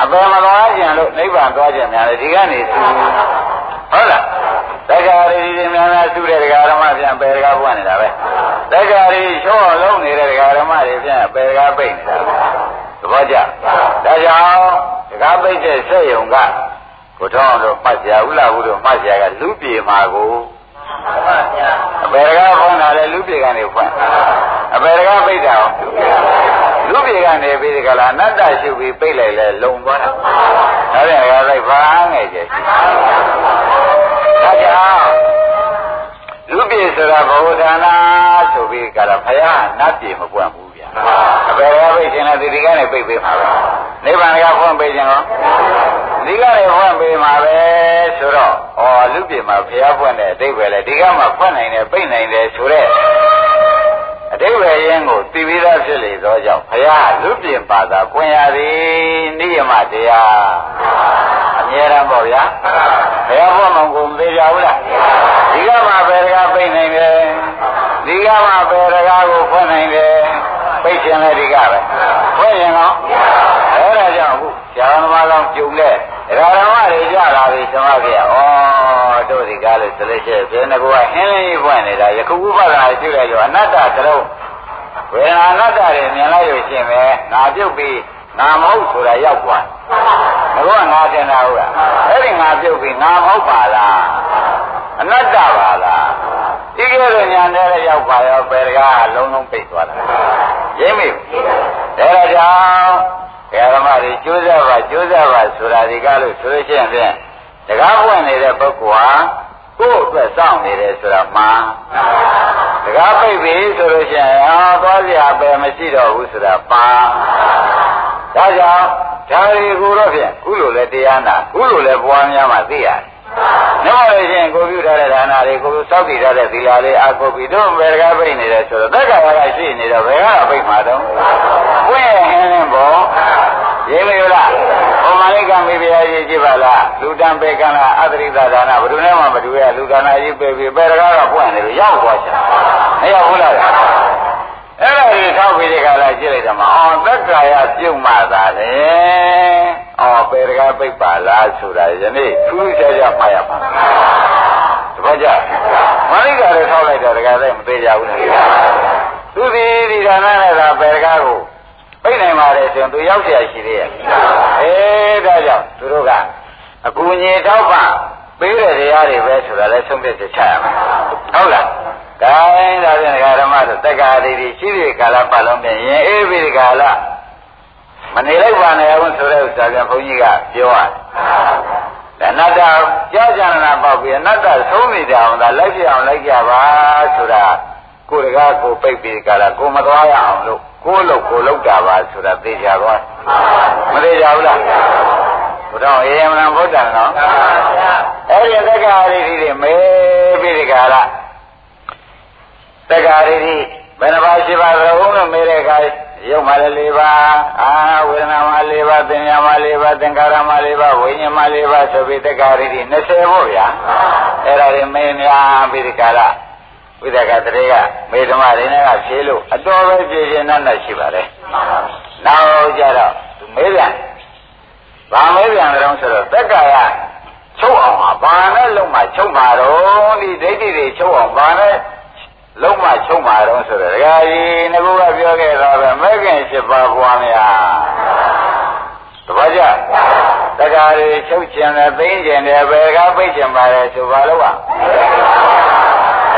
အပေမသွားကြံလို့နိဗ္ဗာန်သွားကြံများတယ်ဒီကနေစုဟုတ်လားသက္ကာရီတွေများများစုတဲ့ဒကာဓမ္မပြန်ပေဒကာပွင့်နေတာပဲသက္ကာရီချောလုံးနေတဲ့ဒကာဓမ္မတွေပြန်ပေဒကာပိတ်နေတာပဲသဘောကျဒါကြောင့်ဒကာပိတ်တဲ့ဆက်ယုံကကိုထောင်းတို့မှတ်ကြဥလာဘူးတို့မှတ်ကြကလူပြေမှာကိုအပေဒကာဖွင့်တာလေလူပြေကနေဖွင့်အပေဒကာပိတ်တာ လူပြေကနေပြီးဒီကလာအနတ္တရှုပြီးပိတ်လိုက်လဲလုံသွားတာဒါပြန်ရလိုက်ဘာငယ်ကျရှိဒါကြောင့်လူပြေဆိုတာဘဝဒါနာဆိုပြီးကြတာဖယားနတ်ပြေမပွင့်ဘူးဗျာအပေရပိတ်ခြင်းနဲ့ဒီကနေပိတ်ပေးမှာပဲနိဗ္ဗာန်ကဖွင့်ပေးခြင်းရောဒီကနေဖွင့်ပေးမှာပဲဆိုတော့ဩလူပြေမှာဖယားဖွင့်တဲ့အတိတ်ပဲလေဒီကမှဖွင့်နိုင်တယ်ပိတ်နိုင်တယ်ဆိုတော့ အတိပ္ပယ်ရင်းကိုသိပြီးသားဖြစ်လေသောကြောင့်ဘုရားလူပြင်ပါသာကွင်ရသည်နိယမတရားအမြဲတမ်းပေါ့ဗျာဘုရားဘောမောင်ကိုမသေးကြဘူးလားဒီကမှဘယ်တကားပြိနိုင်တယ်ဒီကမှဘယ်တကားကိုဖွင့်နိုင်တယ်ပြိရှင်လည်းဒီကပဲဖွင့်ရင်တော့အဲဒါကြောင့်အခုဇာသမားကောင်ပြုံတဲ့ ဒကာဓမ္မတွေကြလာပြီသမဂေဩတို့ဒီကားလို့ဆိုလို့ရှိရင်ဘယ်နှကူကဟင်းလင်းကြီးပွင့်နေတာယခုဥပဒါရှိလိုက်တော့အနတ္တသလုံးဝေဒနာအနတ္တတွေမြင်လိုက်လို့ရှိရင်ပဲငါပြုတ်ပြီးငါမဟုတ်ဆိုတာရောက်သွားတယ်ဘုရားငါတင်တာဟုတ်လားအဲ့ဒီငါပြုတ်ပြီးငါမဟုတ်ပါလားအနတ္တပါလားဒီကဲတော့ညာနဲ့ရောက်ပါရောဘယ်တကားလုံးလုံးပိတ်သွားတာရင်းမိဒါကြောင့်ဓမ္မ တွေကျိုးစားပါကျိုးစားပါဆိုတာဒီကားလို့ဆိုလို့ရှိရင်ဖြင့်တကားပွင့်နေတဲ့ပုဂ္ဂိုလ်ဟာကိုယ့်အတွက်စောင့်နေတယ်ဆိုတာမှန်တကားပိတ်ပြီဆိုလို့ရှိရင်ဟာသွားစရာပဲမရှိတော့ဘူးဆိုတာပါဒါကြောင့်ဒါတွေကိုတော့ဖြင့်ခုလိုလဲတရားနာခုလိုလဲပွားများမှသိရတယ်။နောက်လို့ရှိရင်ကိုပြုထားတဲ့ဒါနာတွေကိုစောင့်တည်ထားတဲ့သီလလေးအကုပြီးတော့ဘယ်တကားပိတ်နေတယ်ဆိုတော့သက်္ကာရကရှိနေတော့ဘယ်ကတော့ပိတ်မှာတော့ပွင့်ဟင်းလင်းပေါ့ ရင်းမရလားဟောမလိကမေဘုရားကြီးကြည့်ပါလားလူတံပေကံလားအတရိသဒါနာဘယ်သူနဲ့မှမတူရလူဒါနာကြီးပဲပြီဘယ်တကားတော့ပွင့်နေလို့ရောက်သွားချင်မရောက်ဘူးလားအဲ့ဒါကြီးထောက်ပြီးဒီကလာကြည့်လိုက်တော့မအောင်သက်္ကာယပြုတ်မှသာလေအော်ပေရကပိတ်ပါလားဆိုတာယနေ့ထူးခြားခြားမှတ်ရပါတပည့်ကြမလိကလည်းထောက်လိုက်တော့တကယ်လည်းမသေးကြဘူးလေသူဒီဒီဒါနနဲ့သာပေရကကို ပိတ်နိုင်ပါတယ်ဆိုရင်သူရောက်เสียရှိသေးရဲ့အေးဒါကြောင့်သူတို့ကအကူအညီထောက်ပံ့ပေးတဲ့တရားတွေပဲဆိုတာလည်းဆုံးဖြတ်ချက်ချရမယ်ဟုတ်လားဒါရင်ဒါဖြင့်ဓမ္မတို့တက္ကာရီတွေရှိတဲ့ကာလပတ်လုံးပြင်ရင်အေးပြီကာလမနေလိုက်ပါနဲ့အောင်ဆိုတဲ့ဥစ္စာပြန်ဘုန်းကြီးကပြောရတယ်အနတ္တကြောကြနာပေါက်ပြီးအနတ္တဆုံးနေကြအောင်ဒါလိုက်ပြအောင်လိုက်ကြပါဆိုတာကိုယ်တကားကိုပိတ်ပြီးကြလားကိုမသွားရအောင်လို့ ကိုယ်လို့ကိုလောက်တာပါဆိုတာသိကြသွားမသိကြဘူးလားဘုရားအေယမလံဗုဒ္ဓံနော်အဲ့ဒီသက္ကာရိတိတွေမေးပြီးဒီကလာသက္ကာရိတိဘယ်နှပါးရှိပါသလဲဘုန်းလို့မေးတဲ့အခါရုပ်မှလည်း၄ပါးအာဝေဒနာမှ၄ပါးသင်ညာမှ၄ပါးသင်္ခါရမှ၄ပါးဝိညာဉ်မှ၄ပါးဆိုပြီးသက္ကာရိတိ20ပေါ့ဗျာအဲ့ဒါတွေမေးများပြီးဒီကလာ ဝိသကတရေကမေဓမ္မတွေနဲ့ကဖြေလို့အတော်ပဲဖြေခြင်းနဲ့နဲ့ရှိပါတယ်။နောက်ကြတော့သူမေးပြန်။ဘာမေးပြန်ကြတော့ဆိုတော့သက်ကာယချုပ်အောင်ဟာဘာနဲ့လုံးမှချုပ်မှာတော့ဒီဒိဋ္ဌိတွေချုပ်အောင်ဘာနဲ့လုံးမှချုပ်မှာတော့ဆိုတော့ဒကာကြီးငကူကပြောခဲ့တော့ပဲမဲခင်၈ပါးပွားများ။တပည့်ကြတက္ကရာချုပ်ကျင်တယ်သိကျင်တယ်ဘယ်ကပိတ်ကျင်ပါလဲဆိုပါလို့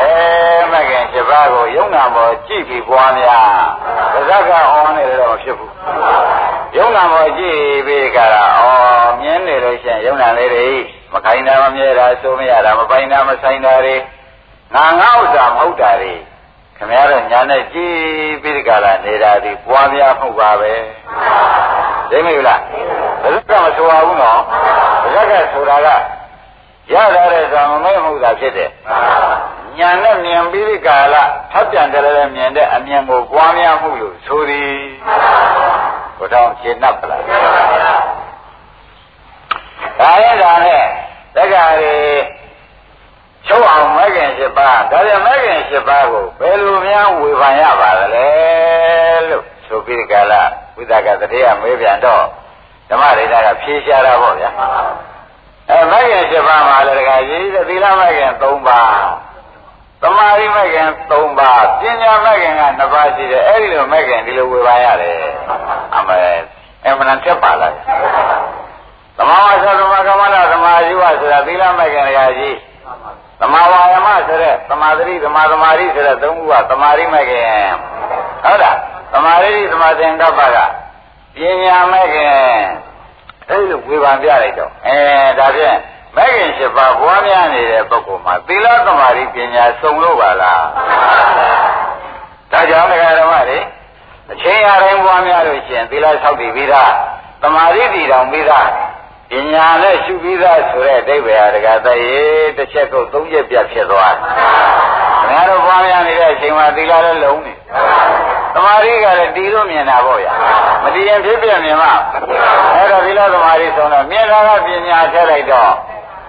ပါအဲမကင်7ပါးကိုယုံနာပေါ်ကြည့်ပြီးပွားများပါဇက်ကအောင်းနေတော့မဖြစ်ဘူးယုံနာပေါ်ကြည့်ပြီးကြတာဩမြင်နေလို့ရှိရင်ယုံနာလေးတွေမခိုင်းတာမမြဲတာစိုးမရတာမပိုင်တာမဆိုင်တာတွေငါငါဥစ္စာမဟုတ်တာတွေခင်ဗျားတို့ညာနဲ့ကြည့်ပြီးကြလာနေတာဒီပွားများမှုပါပဲသိမိလားဘယ်ကမဆိုပါဘူးနော်ဘယ်ကဆိုတာကရတာတဲ့ဇာမမဲမှုသာဖြစ်တယ် ညာနဲ့မြင်ပြီးဒီကာလထပ်ပြန်ကြလည်းမြင်တဲ့အမြင်ကိုပွားများမှုလို့ဆိုသည်ဘုရားရှင်း납ပလားဒါရဲ့ဒါနဲ့တက္ကရီချုပ်အောင်မဲခင်၈ပါးဒါပြန်မဲခင်၈ပါးကိုဘယ်လိုများဝေဖန်ရပါသလဲလို့ဆိုပြီးဒီကာလဝိသကတတိယမေးပြန်တော့ဓမ္မရိဒကဖြေရှားတာပေါ့ဗျာအဲမဲခင်၈ပါးမှာလည်းတကကြီးသီလမဲခင်၃ပါးသ မာဓိမဲ့ခင်၃ပါးပညာမဲ့ခင်က2ပါးရှိတယ်အဲ့ဒီလိုမဲ့ခင်ဒီလိုဝေဖန်ရတယ်အမေအမှန်တက်ပါလားသမာဝါစာသမာကမ္မနာသမာဓိဝဆိုတာသီလမဲ့ခင်တကကြီးသမာဝါယမဆိုတဲ့သမာဓိသမာသမာဓိဆိုတဲ့သုံးခုကသမာဓိမဲ့ခင်ဟုတ်လားသမာဓိသမာသင်္ကပ္ပကပညာမဲ့ခင်အဲ့လိုဝေဖန်ပြလိုက်တော့အဲဒါဖြင့် မဂ်ခင်7ပါးပွားများနေတဲ့ပုဂ္ဂိုလ်မှာသီလသမာဓိပညာစုံလို့ပါလားဒါကြောင့်ဓမ္မတွေအချိန်အတိုင်းပွားများလို့ရှိရင်သီလဆောက်တည်ပြီးသားသမာဓိတည်တော်ပြီးသားပညာနဲ့ရှုပြီးသားဆိုတဲ့အဓိပ္ပာယ်ဟာတကယ်တည်းတစ်ချက်ကုတ်သုံးချက်ပြတ်ဖြစ်သွားတယ်ခင်ဗျားတို့ပွားများနေတဲ့အချိန်မှာသီလလည်းလုံးနေသမာဓိကလည်းတည်လို့မြင်တာပေါ့ဗျာမတည်ရင်ဖြစ်ပြမြင်မှာအဲ့တော့သီလသမာဓိဆုံးတော့မြင်တာကပညာထည့်လိုက်တော့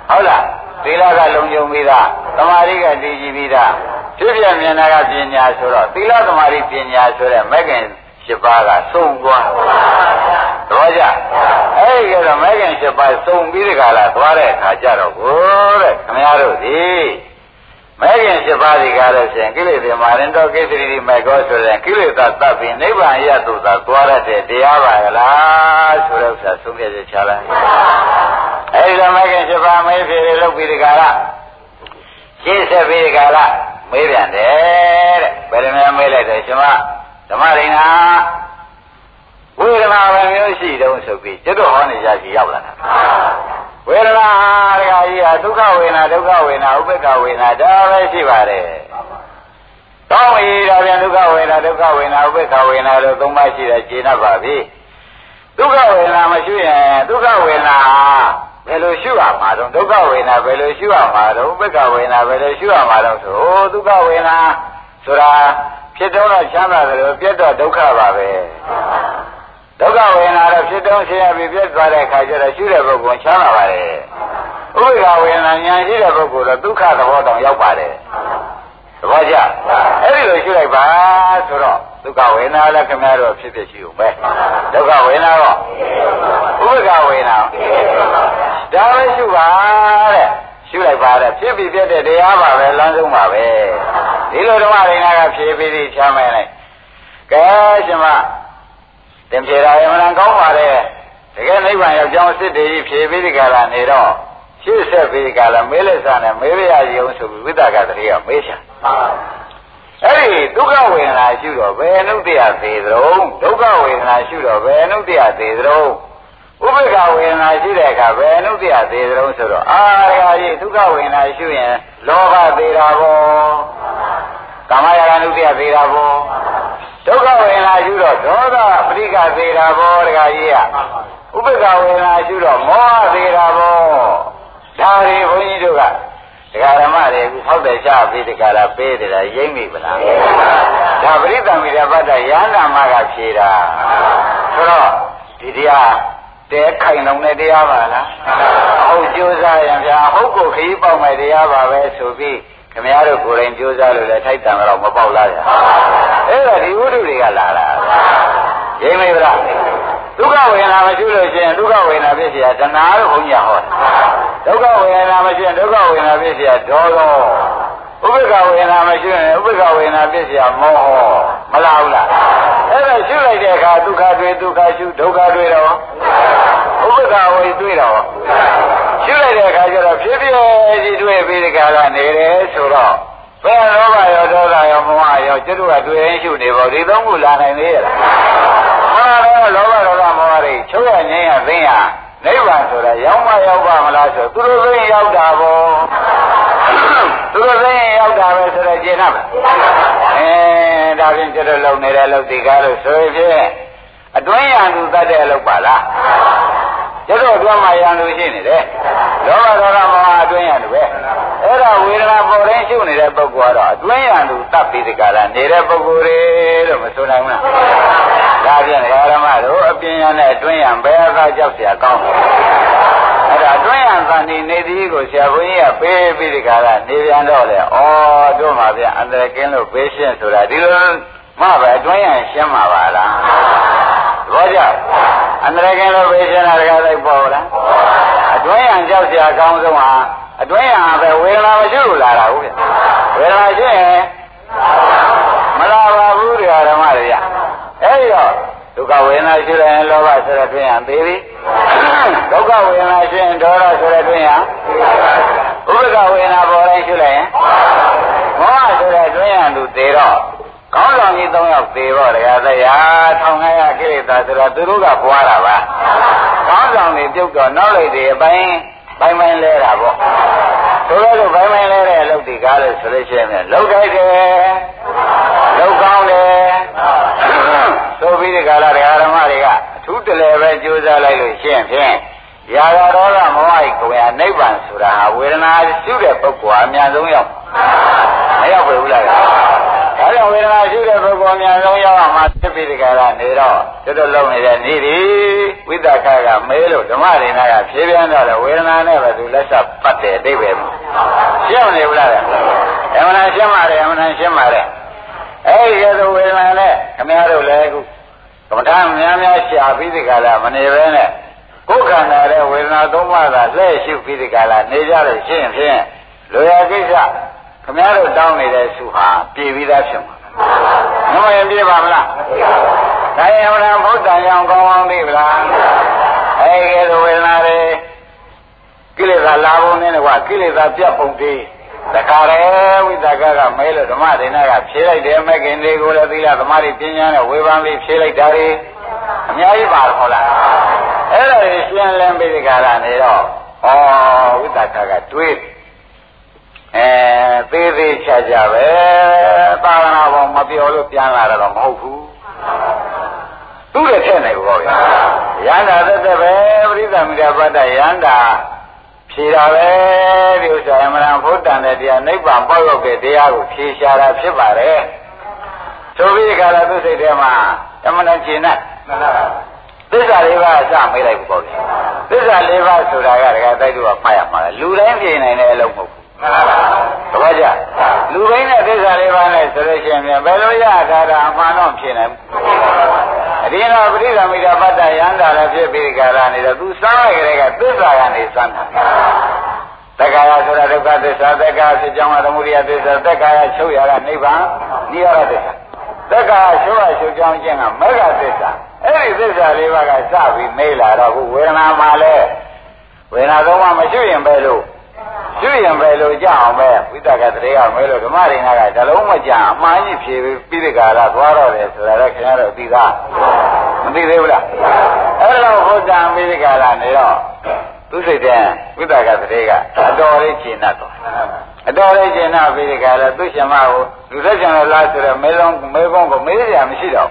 ဟုတ်လားသီလကလုံခြုံပြီးသားသမာဓိကတည်ကြည်ပြီးသားဖြစ်ပြမြင်တာကပညာဆိုတော့သီလသမာဓိပညာဆိုတဲ့မဂ္ဂင်၈ပါးကစုံသွားတော့ကြအဲ့ဒီကတော့မဂ္ဂင်၈ပါးစုံပြီးဒီကလာသွားတဲ့အခါကျတော့ကိုတဲ့ခမရတို့ဒီ မဲခင်7ပါးဒီကားလို့ရှိရင်ကိလေသာမာရင်တော့ကိစ္စရီမေကောဆိုတဲ့ကိလေသာတတ်ပြီးနိဗ္ဗာန်ရသုသာသွားရတဲ့တရားပါကလားဆိုတဲ့ဥစ္စာသုံးပြချက်ချလိုက်အဲဒီတော့မဲခင်7ပါးမဲဖြေလို့ပြီးဒီကားလားရှင်းဆက်ပြီးဒီကားလားမေးပြန်တယ်တဲ့ဘယ်လိုများမေးလိုက်တယ်ရှင်မဓမ္မရိနာ ဝေဒနာပဲမျိုးရှိတုံးဆိုပြီးကျွတ်တော်ဟောနေကြစီရောက်လာတာဝေဒနာတခါကြီးဟာဒုက္ခဝေဒနာဒုက္ခဝေဒနာဥပေက္ခဝေဒနာဒါပဲရှိပါတယ်။ကောင်းပြီဒါပြန်ဒုက္ခဝေဒနာဒုက္ခဝေဒနာဥပေက္ခဝေဒနာတို့သုံးပါးရှိတဲ့ခြေနှပ်ပါပြီ။ဒုက္ခဝေဒနာမရှိရင်ဒုက္ခဝေဒနာဘယ်လိုရှုရမှာတော့ဒုက္ခဝေဒနာဘယ်လိုရှုရမှာတော့ဥပေက္ခဝေဒနာဘယ်လိုရှုရမှာတော့ဆိုအိုဒုက္ခဝေဒနာဆိုတာဖြစ်တော့ချမ်းသာတယ်လို့ပြတ်တော့ဒုက္ခပါပဲ။ ဒုက္ခဝေဒနာတော့ဖြစ်တော့ဆင်းရဲပြီးပြတ်သွားတဲ့အခါကျတော့ရှုတဲ့ပုဂ္ဂိုလ်ချမ်းသာပါတယ်ဥပေက္ခဝေဒနာဉာဏ်ရှိတဲ့ပုဂ္ဂိုလ်တော့ဒုက္ခသဘောတောင်ရောက်ပါတယ်သဘောကျအဲ့ဒီလိုရှုလိုက်ပါဆိုတော့ဒုက္ခဝေဒနာလည်းခင်ဗျားတို့ဖြစ်ဖြစ်ရှိဦးမယ်ဒုက္ခဝေဒနာတော့ဥပေက္ခဝေဒနာဒါပဲရှုပါတဲ့ရှုလိုက်ပါတဲ့ဖြစ်ပြီးပြတဲ့တရားပါပဲလမ်းဆုံးပါပဲဒီလိုဓမ္မရိနာကဖြေပြီးပြီးချမ်းမယ်လိုက်ကဲရှင်မ တင်ပြေတာရမန်ကောင်းပါလေတကယ်နိဗ္ဗာန်ရောက်ကြောင်းစစ်တည်းဖြေပြီးဒီကလာနေတော့ရှေ့ဆက်ပြီးကလာမေးလက်စားနဲ့မေးရရုံဆိုပြီးဝိသကတည်းကမေးချင်အဲ့ဒီဒုက္ခဝေဒနာရှုတော့ဘယ်နုတ္တရသေးသလုံးဒုက္ခဝေဒနာရှုတော့ဘယ်နုတ္တရသေးသလုံးဥပိ္ပခဝေဒနာရှိတဲ့အခါဘယ်နုတ္တရသေးသလုံးဆိုတော့အာရဂကြီးဒုက္ခဝေဒနာရှုရင်လောဘသေးတာပေါ့ ကာမရာဂနုတ္တရသေးတာပေါ့ဒုက္ခဝေဒနာရှုတော့ဒေါသပရိကသေးတာပေါ့တခါကြီးကဥပိ္ပခဝေဒနာရှုတော့မောဟသေးတာပေါ့ဒါတွေဘုန်းကြီးတို့ကဒကာဓမ္မတွေဟောက်တယ်ချပြီးဒကာလာပေးတယ်လားရိမ့်မိပလားဒါပရိသမိရပတ္တရဟန္တာမကဖြေတာဆိုတော့ဒီတရားတဲခိုင်လုံးတဲ့တရားပါလားဟုတ်ကြိုးစားရင်ဗျာဟုတ်ကိုခရီးပေါက်မဲ့တရားပါပဲဆိုပြီး ခမည်းတော်ကိုယ်တိုင်ကြိုးစားလို့လည်းထိုက်တံတော့မပေါက်လားဗျာအဲ့ဒါဒီဝိတုတွေကလာတာရိမ့်မိပလားဒုက္ခဝေဒနာမရှိလို့ရှိရင်ဒုက္ခဝေဒနာဖြစ်เสียတဏှာလို့ဘုန်းကြီးဟောဒုက္ခဝေဒနာမရှိရင်ဒုက္ခဝေဒနာဖြစ်เสียဒေါသောဥပိ္ပခဝေဒနာမရှိရင်ဥပိ္ပခဝေဒနာဖြစ်เสียမောဟမလားဘူးလားအဲ့ဒါရှုလိုက်တဲ့အခါဒုက္ခတွေဒုက္ခရှုဒုက္ခတွေတော့ဥပိ္ပခဝေတွေ့တော့ရှု လိုက်တဲ့အခါကျတော့ဖြစ်ဖြစ်ကြီးတွေ့ပြီးဒီကလာနေတယ်ဆိုတော့ဘယ်လောဘရောဒေါသရောမောဟရောကျွတ်ကတွေ့ရင်ရှုနေပေါ့ဒီသုံးခုလာနိုင်သေးရဲ့လားမှန်တယ်လောဘဒေါသမောဟတွေချုပ်ရငြိမ်းရသိရနိဗ္ဗာန်ဆိုတာရောက်မရောက်ပါမလားဆိုသူတို့သိရင်ရောက်တာပေါ့သူတို့သိရင်ရောက်တာပဲဆိုတော့ကျင်တော့အဲဒါဖြင့်ကျွတ်လုံနေတဲ့အလုပ်ဒီကားလို့ဆိုရင်အတွင်းရန်သူတတ်တဲ့အလုပ်ပါလား ကျတော့အတွင်းမှာရန်သူရှိနေတယ်လောဘဒေါသမောဟအတွင်းရန်သူပဲအဲ့ဒါဝေဒနာပေါ်တိုင်းရှုနေတဲ့ပုဂ္ဂိုလ်ကတော့အတွင်းရန်သူတတ်ပြီးဒီကလာနေတဲ့ပုဂ္ဂိုလ်တွေလို့မဆိုနိုင်ဘူးလားဒါဖြင့်ဓမ္မတို့အပြင်ရန်နဲ့အတွင်းရန်ဘယ်အခါကြောက်เสียကောင်းအဲ့ဒါအတွင်းရန်သန်ဒီနေသည်ကိုဆရာဘုန်းကြီးကပေးပြီးဒီကလာနေပြန်တော့လေဩတို့မှာဗျအန္တရာယ်ကင်းလို့ပေးရှင်းဆိုတာဒီလိုမှပဲအတွင်းရန်ရှင်းမှာပါလား သဘောကျအန္တရာယ်ကင်းလို့ဘေးရှင်တာတကားလိုက်ပေါ်လားအတွင်းရန်ကြောက်စရာအကောင်းဆုံးဟာအတွင်းရန်ပဲဝေဒနာမရှိလို့လာတာဟုတ်ဗျဝေဒနာရှိရင်မလာပါဘူးတရားဓမ္မတွေရအဲ့ဒီတော့ဒုက္ခဝေဒနာရှိရင်လောဘဆိုတဲ့တွင်းရန်သေးပြီဒုက္ခဝေဒနာရှိရင်ဒေါသဆိုတဲ့တွင်းရန်ဥပ္ပကဝေဒနာပေါ်တိုင်းရှိလိုက်ရင်မောဟဆိုတဲ့တွင်းရန်သူသေးတော့ ကောင်းဆောင်ကြီး၃ယောက်သေးတော့တရားတရားထောင်ခိုင်းရကိလေသာဆိုတော့သူတို့ကပွားတာပါကောင်းဆောင်တွေပြုတ်တော့နောက်လိုက်တွေအပိုင်းပိုင်းပိုင်းလဲတာပေါ့တို့လည်းပိုင်းပိုင်းလဲတဲ့အလုပ်တွေကားလို့ဆိုလို့ရှိရင်လောက်တိုက်တယ်လောက်ကောင်းတယ်ဆိုပြီးဒီကာလတရားဓမ္မတွေကအထူးတလဲပဲကြိုးစားလိုက်လို့ရှိရင်ဖြင့်ရာဂဒေါသမောဟိကိုယ်ဟာနိဗ္ဗာန်ဆိုတာဟာဝေဒနာရှုတဲ့ပုဂ္ဂိုလ်အများဆုံးရောက်နိရောက်ပြီဘူးလား ဒါကြောင့်ဝေဒနာရှိတဲ့ပုဂ္ဂိုလ်များလုံးရောက်အောင်မှသိပြီးဒီကရနေတော့တွတ်လုံးနေတဲ့နေဒီဝိတ္တခကမဲလို့ဓမ္မရိနာကဖြေးပြန်တော့လေဝေဒနာနဲ့ပဲသူလက်ဆက်ပတ်တယ်အတိတ်ပဲရှင်းမနေဘူးလားအမှန်ရှင်းပါတယ်အမှန်ရှင်းပါတယ်အဲ့ဒီကဲဆိုဝေဒနာနဲ့ခမရတို့လည်းအခုကမ္မထာများများရှာပြီးဒီကရမနေပဲနဲ့ကိုယ်ခန္ဓာရဲ့ဝေဒနာသုံးပါးသာလှည့်ရှုပြီးဒီကလာနေကြလို့ရှင်းဖြင့်လိုရာကိစ္စ ခမည်းတော်တောင်းနေတဲ့စုဟာပြည်ပြီးသားဖြစ်မှာမမရင်ပြေပါမလားဒါရင်အမှန်ဘုဒ္ဓံရောင်ကောင်းကောင်းသိပလားအဲဒီကဲဝေဒနာတွေကိလေသာလာပုံနဲ့ကွာကိလေသာပြတ်ပုံတည်းတခါလေဝိသကကမဲလို့ဓမ္မဒေနာကဖြေလိုက်တယ်မဲ့ခင်တွေကိုလည်းသီလသမာဓိပညာနဲ့ဝေဘာလေးဖြေလိုက်တာတွေအများကြီးပါဟုတ်လားအဲ့ဒါကိုရှင်းလင်းပြီးဒီကရနေတော့ဩဝိသကကတွေး အဲသေးသေးချာချာပဲသာသနာပေါ်မပြောလို့ပြန်လာတော့မဟုတ်ဘူးသူ့ရဲ့ထက်နေဘောဗျာရန္တာသက်သက်ပဲပရိသမီရပတ္တရန္တာဖြေတာပဲဒီဥစ္စာအမှန်ဘုဒ္ဓံတဲ့တရားနိဗ္ဗာန်ပေါရောက်တဲ့တရားကိုဖြေရှာတာဖြစ်ပါတယ်ဆိုပြီးခါလာသူစိတ်ထဲမှာအမှန်တန်ရှင်းတဲ့သစ္စာလေးပါးအစမေးလိုက်ပေါ့ဗျာသစ္စာလေးပါးဆိုတာကတကယ်တိုက်တူကဖတ်ရမှာလူတိုင်းပြင်နိုင်တဲ့အလုပ်မဟုတ်ဘူးတပည့် ကြလူတိုင်းနဲ့သစ္စာလေးပါးနဲ့ဆိုလို့ရှိရင်ဘယ်လိုရတာတာအမှန်တော့ဖြစ်နိုင်အဒီတော့ပရိသမီတာပတ္တယန္တာလည်းဖြစ်ပြီးကြတာနေတော့သူစမ်းလိုက်ကြတဲ့ကသစ္စာကနေစမ်းတာတက္ကာယဆိုတာဒုက္ခသစ္စာတက္ကာဖြစ်ကြောင်းကသမုဒိယသစ္စာတက္ကာယချုပ်ရတာနိဗ္ဗာန်နိရောဓသစ္စာတက္ကာချုပ်ရချုပ်ကြောင်းခြင်းကမေဃသစ္စာအဲ့ဒီသစ္စာလေးပါးကစပြီးမေးလာတော့ခုဝေဒနာမှာလဲဝေဒနာတော့မရှိရင်ပဲလို့ ရှိရင်ပဲလို့ကြအောင်ပဲဝိတကတရေကမဲလို့ဓမ္မရိနာကဓလုံးမကြအမှားကြီးဖြေပြီးဒီကရာသွားတော့တယ်ဆိုတာလည်းခင်ဗျားတို့သိသားမသိသေးဘူးလားအဲ့လိုဟုတ်တာပြီးဒီကရာနေတော့သူစိတ်တဲ့ဝိတကတရေကအတော်လေးရှင်းတတ်တော့အတော်လေးရှင်းတတ်ပြီးဒီကရာသူရှင်မကိုလူသက်ရှင်လို့လားဆိုတော့မဲလုံးမဲကုန်းကိုမေးရမရှိတော့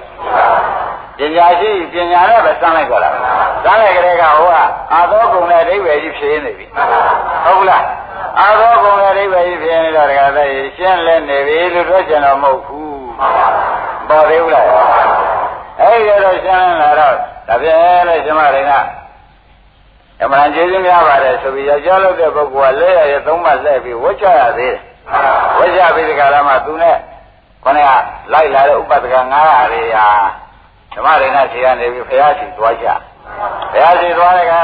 ပညာရှိပညာနဲ့ပဲစမ်းလိုက်ကြတာစမ်းလိုက်ကြတဲ့ကဟိုကအာသောကုံနဲ့အဓိပ္ပာယ်ကြီးဖြေနေပြီဟုတ်လားအာသောကုံရဲ့အိဗယ်ကြီးဖြစ်နေတော့တခါတည်းရှင်းလဲနေပြီလို့ပြောချင်တော့မဟုတ်ဘူးပေါ်သေးဘူးလားအဲ့ဒီတော့ရှင်းလာတော့ဒါဖြင့်လေရှင်မရိကအမှန်ကျေးဇူးများပါတယ်ဆိုပြီးယောက်ျားလုပ်တဲ့ပုဂ္ဂိုလ်ကလက်ရရဲ့သုံးမှလက်ပြီးဝှချရသေးတယ်ဝှချပြီးဒီကရမှာသူနဲ့ခொနဲ့ကလိုက်လာတဲ့ဥပဒက900တွေဟာ ဓမ္မရိဏခြေကနေပြီးဖရာရှိသွားကြဖရာရှိသွားတဲ့ကဘု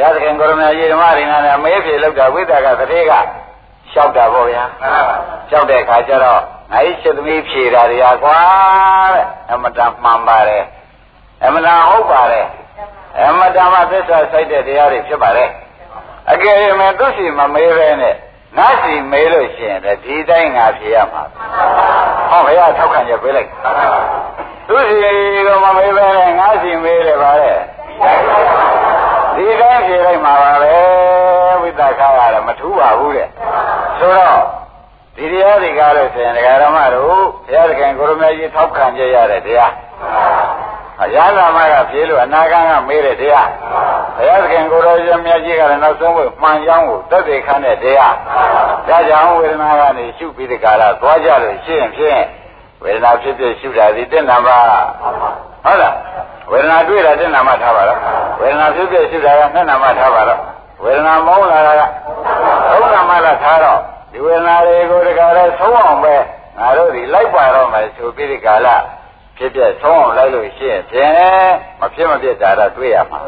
ရားသခင်ကိုရမကြီးဓမ္မရိနာနဲ့အမေးဖြေလောက်တာဝိသကသတိကလျှောက်တာပေါ့ဗျာလျှောက်တဲ့အခါကျတော့ငါ့ရှိသမီးဖြေတာတွေဟာကွာတဲ့အမတန်မှန်ပါတယ်အမတန်ဟုတ်ပါတယ်အမတန်မှသစ္စာစိုက်တဲ့တရားတွေဖြစ်ပါတယ်အကယ်၍မသူစီမမေးပဲနဲ့ငါစီမေးလို့ရှိရင်ဒီတိုင်းငါဖြေရမှာဟောဘုရားထောက်ခံချက်ပေးလိုက် သူစီကမမေးပဲနဲ့ငါစီမေးတယ်ပါလေဒီတိုင်းဖြေလိုက်မှာပါပဲဝိသခါရတယ်မထူးပါဘူးတဲ့ဆိုတော့ဒီတရားတွေကားလို့ဆိုရင်ဒကာရမတို့ဘုရားသခင်ကိုရမကြီးထောက်ခံကြရတဲ့တရားအရာလာမကဖြေလို့အနာဂံကမေးတဲ့တရားဘုရားသခင်ကိုရောရှင်မြတ်ကြီးကလည်းနောက်ဆုံးကိုမှန်ကြောင်းကိုသက်သေခံတဲ့တရားဒါကြောင့်ဝေဒနာကနေရှုပြီးဒီကာလသွားကြလို့ရှင်းဖြင့် ဝေဒနာဖြစ်ဖြစ်ရှုတာဒီတက်နာပါဟုတ်လားဝေဒနာတွေ့တာတက်နာမှထားပါတော့ဝေဒနာဖြစ်ဖြစ်ရှုတာကနှစ်နာမှထားပါတော့ဝေဒနာမောင်းလာတာကသုံးနာမှလာထားတော့ဒီဝေဒနာတွေကိုတခါလဲသုံးအောင်ပဲငါတို့ဒီလိုက်ပါတော့မယ်ဆိုပြီးဒီကာလဖြစ်ဖြစ်ဆုံးအောင်လိုက်လို့ရှိရင်ဖြင့်မဖြစ်မဖြစ်တာတော့တွေ့ရမှာ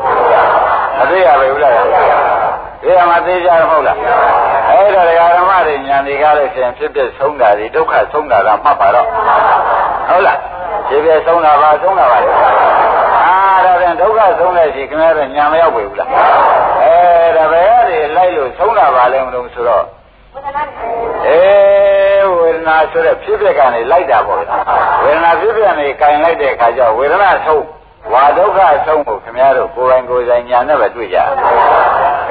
မတွေ့ရပါဘူးလား တွေ့ရမှာသိကြမဟုတ်လားအဲ့ဒါဒကာဓမ္မတွေညာတွေကားလို့ရှိရင်ဖြစ်ဖြစ်ဆုံးတာဒီဒုက္ခဆုံးတာကမှတ်ပါတော့ဟုတ်လားဖြစ်ဖြစ်ဆုံးတာပါဆုံးတာပါလေအာဒါပြန်ဒုက္ခဆုံးတဲ့ရှိခင်ဗျားတို့ညာမရောက်ပြီဘူးလားအဲဒါပဲတွေလိုက်လို့ဆုံးတာပါလဲမလို့ဆိုတော့အေးဝေဒနာဆိုတဲ့ဖြစ်ဖြစ်ကနေလိုက်တာပေါ့ဝေဒနာဖြစ်ဖြစ်ကနေကင်လိုက်တဲ့အခါကျဝေဒနာဆုံးဝါဒုက္ခဆုံးကိုခင်ဗျားတို့ကိုယ်ပိုင်ကိုယ်ဆိုင်ညာနဲ့ပဲတွေ့ကြတယ်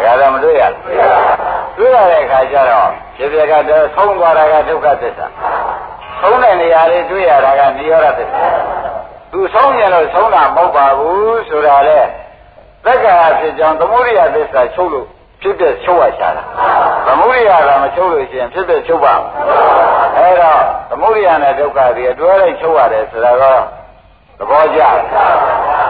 ဒါကြတော့မတွေ့ရဘူးတွေ့ရတဲ့အခါကျတော့ဖြစ်ဖြစ်ကတော့ဆုံးသွားတာကဒုက္ခသစ္စာဆုံးတဲ့နေရာလေးတွေ့ရတာကနိရောဓသစ္စာသူဆုံးရင်လို့ဆုံးတာမဟုတ်ပါဘူးဆိုတာလေသက္ကာဖြစ်ကြောင်းသမုဒိယသစ္စာချုပ်လို့ဖြစ်တဲ့ချုပ်ရချတာသမုဒိယကမချုပ်လို့ရှိရင်ဖြစ်တဲ့ချုပ်ပါအဲ့တော့သမုဒိယနဲ့ဒုက္ခဒီအတွဲလိုက်ချုပ်ရတယ်ဆိုတာတော့သဘောကျ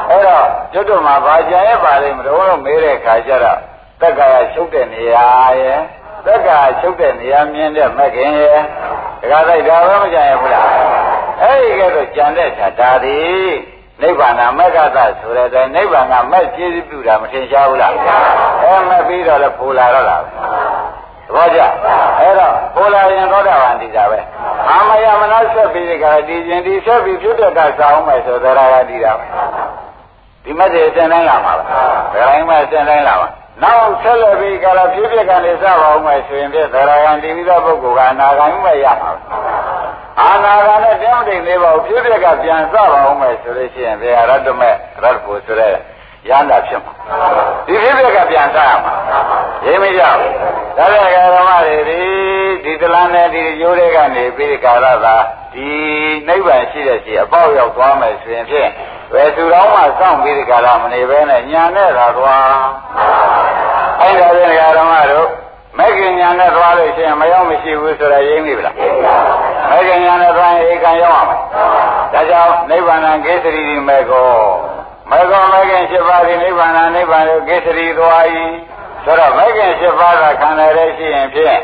အဲ့တော့ကျွတ်တို့မှာဘာကြံရပါလိမ့်မလို့လို့မေးတဲ့ခါကျတော့ တက္ကရာချုပ်တဲ့နေရာရဲ့တက္ကရာချုပ်တဲ့နေရာမြင်တဲ့မခင်ရဲ့ဒကာလိုက်ဒါပဲမကြံရဘူးလားအဲ့ဒီကဲတော့ကြံတဲ့ခါဒါဒီနိဗ္ဗာန်မက္ကသဆိုတဲ့တိုင်နိဗ္ဗာန်ကမက်ကျေးဇူးပြုတာမထင်ရှားဘူးလားအဲမက်ပြီးတော့လည်းပူလာတော့လားသဘောကျအဲ့တော့ပူလာရင်သောတာပန်တည်တာပဲအာမယမနာဆက်ပြီးဒီကရဒီခြင်းဒီဆက်ပြီးဖြစ်တဲ့ကစားအောင်မယ်ဆိုသရဂတည်တာပဲဒီမက်တွေအစဉ်တိုင်းလာမှာပဲဘယ်တိုင်းမှအစဉ်တိုင်းလာမှာ နောက်ဆက်လက်ပြီးကရဖြစ်ဖြစ်ကနေစပါအောင်မယ်ဆိုရင်ပြသရဂံတည်ပြီးသောပုဂ္ဂိုလ်ကအနာဂံမှရမှာပဲအာနာဂါနဲ့တောင်းတိန်လေးပါဖြစ်ဖြစ်ကပြန်စပါအောင်မယ်ဆိုလို့ရှိရင်ဘယ်ရတ္တမဲ့ရတ္တကိုဆိုတဲ့ရဟန္တာဖြစ်မှာဒီဖြစ်ဖြစ်ကပြန်စရမှာရိမကြဘူးဒါလည်းဓမ္မတွေဒီဒီတလန်းနဲ့ဒီရိုးတွေကနေပြီးကာရသာဒီနိဗ္ဗာန်ရှိတဲ့ရှိအပေါက်ရောက်သွားမယ်ဆိုရင်ဖြင့် ဘယ်သူတော်မှစောင့်ပြီးဒီကာရမနေဘဲနဲ့ညာနဲ့သာသွားအဲ့ဒါလည်းဓမ္မတို့မဲ့ခင်ညာနဲ့သွားလို့ရှိရင်မရောက်မရှိဘူးဆိုတာရိမ့်ပြီလားမဲ့ခင်ညာနဲ့သွားရင်ဧကံရောက်အောင်ဒါကြောင့်နိဗ္ဗာန်ကိစ္စရီဒီမဲ့ကောမဲ့ကောမဲ့ခင်7ပါးဒီနိဗ္ဗာန်နိဗ္ဗာန်ကိုကိစ္စရီသွား၏ဆိုတော့မဲ့ခင်7ပါးကခန္ဓာရဲရှိရင်ဖြင့်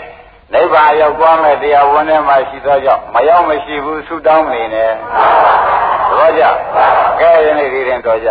နိဗ္ဗာန်ရောက်သွားမဲ့တရားဝန်ထဲမှာရှိသောကြောင့်မရောက်မရှိဘူးဆုတောင်းနေတယ်သဘောကျကဲယနေ့ဒီရင်တော်ကြ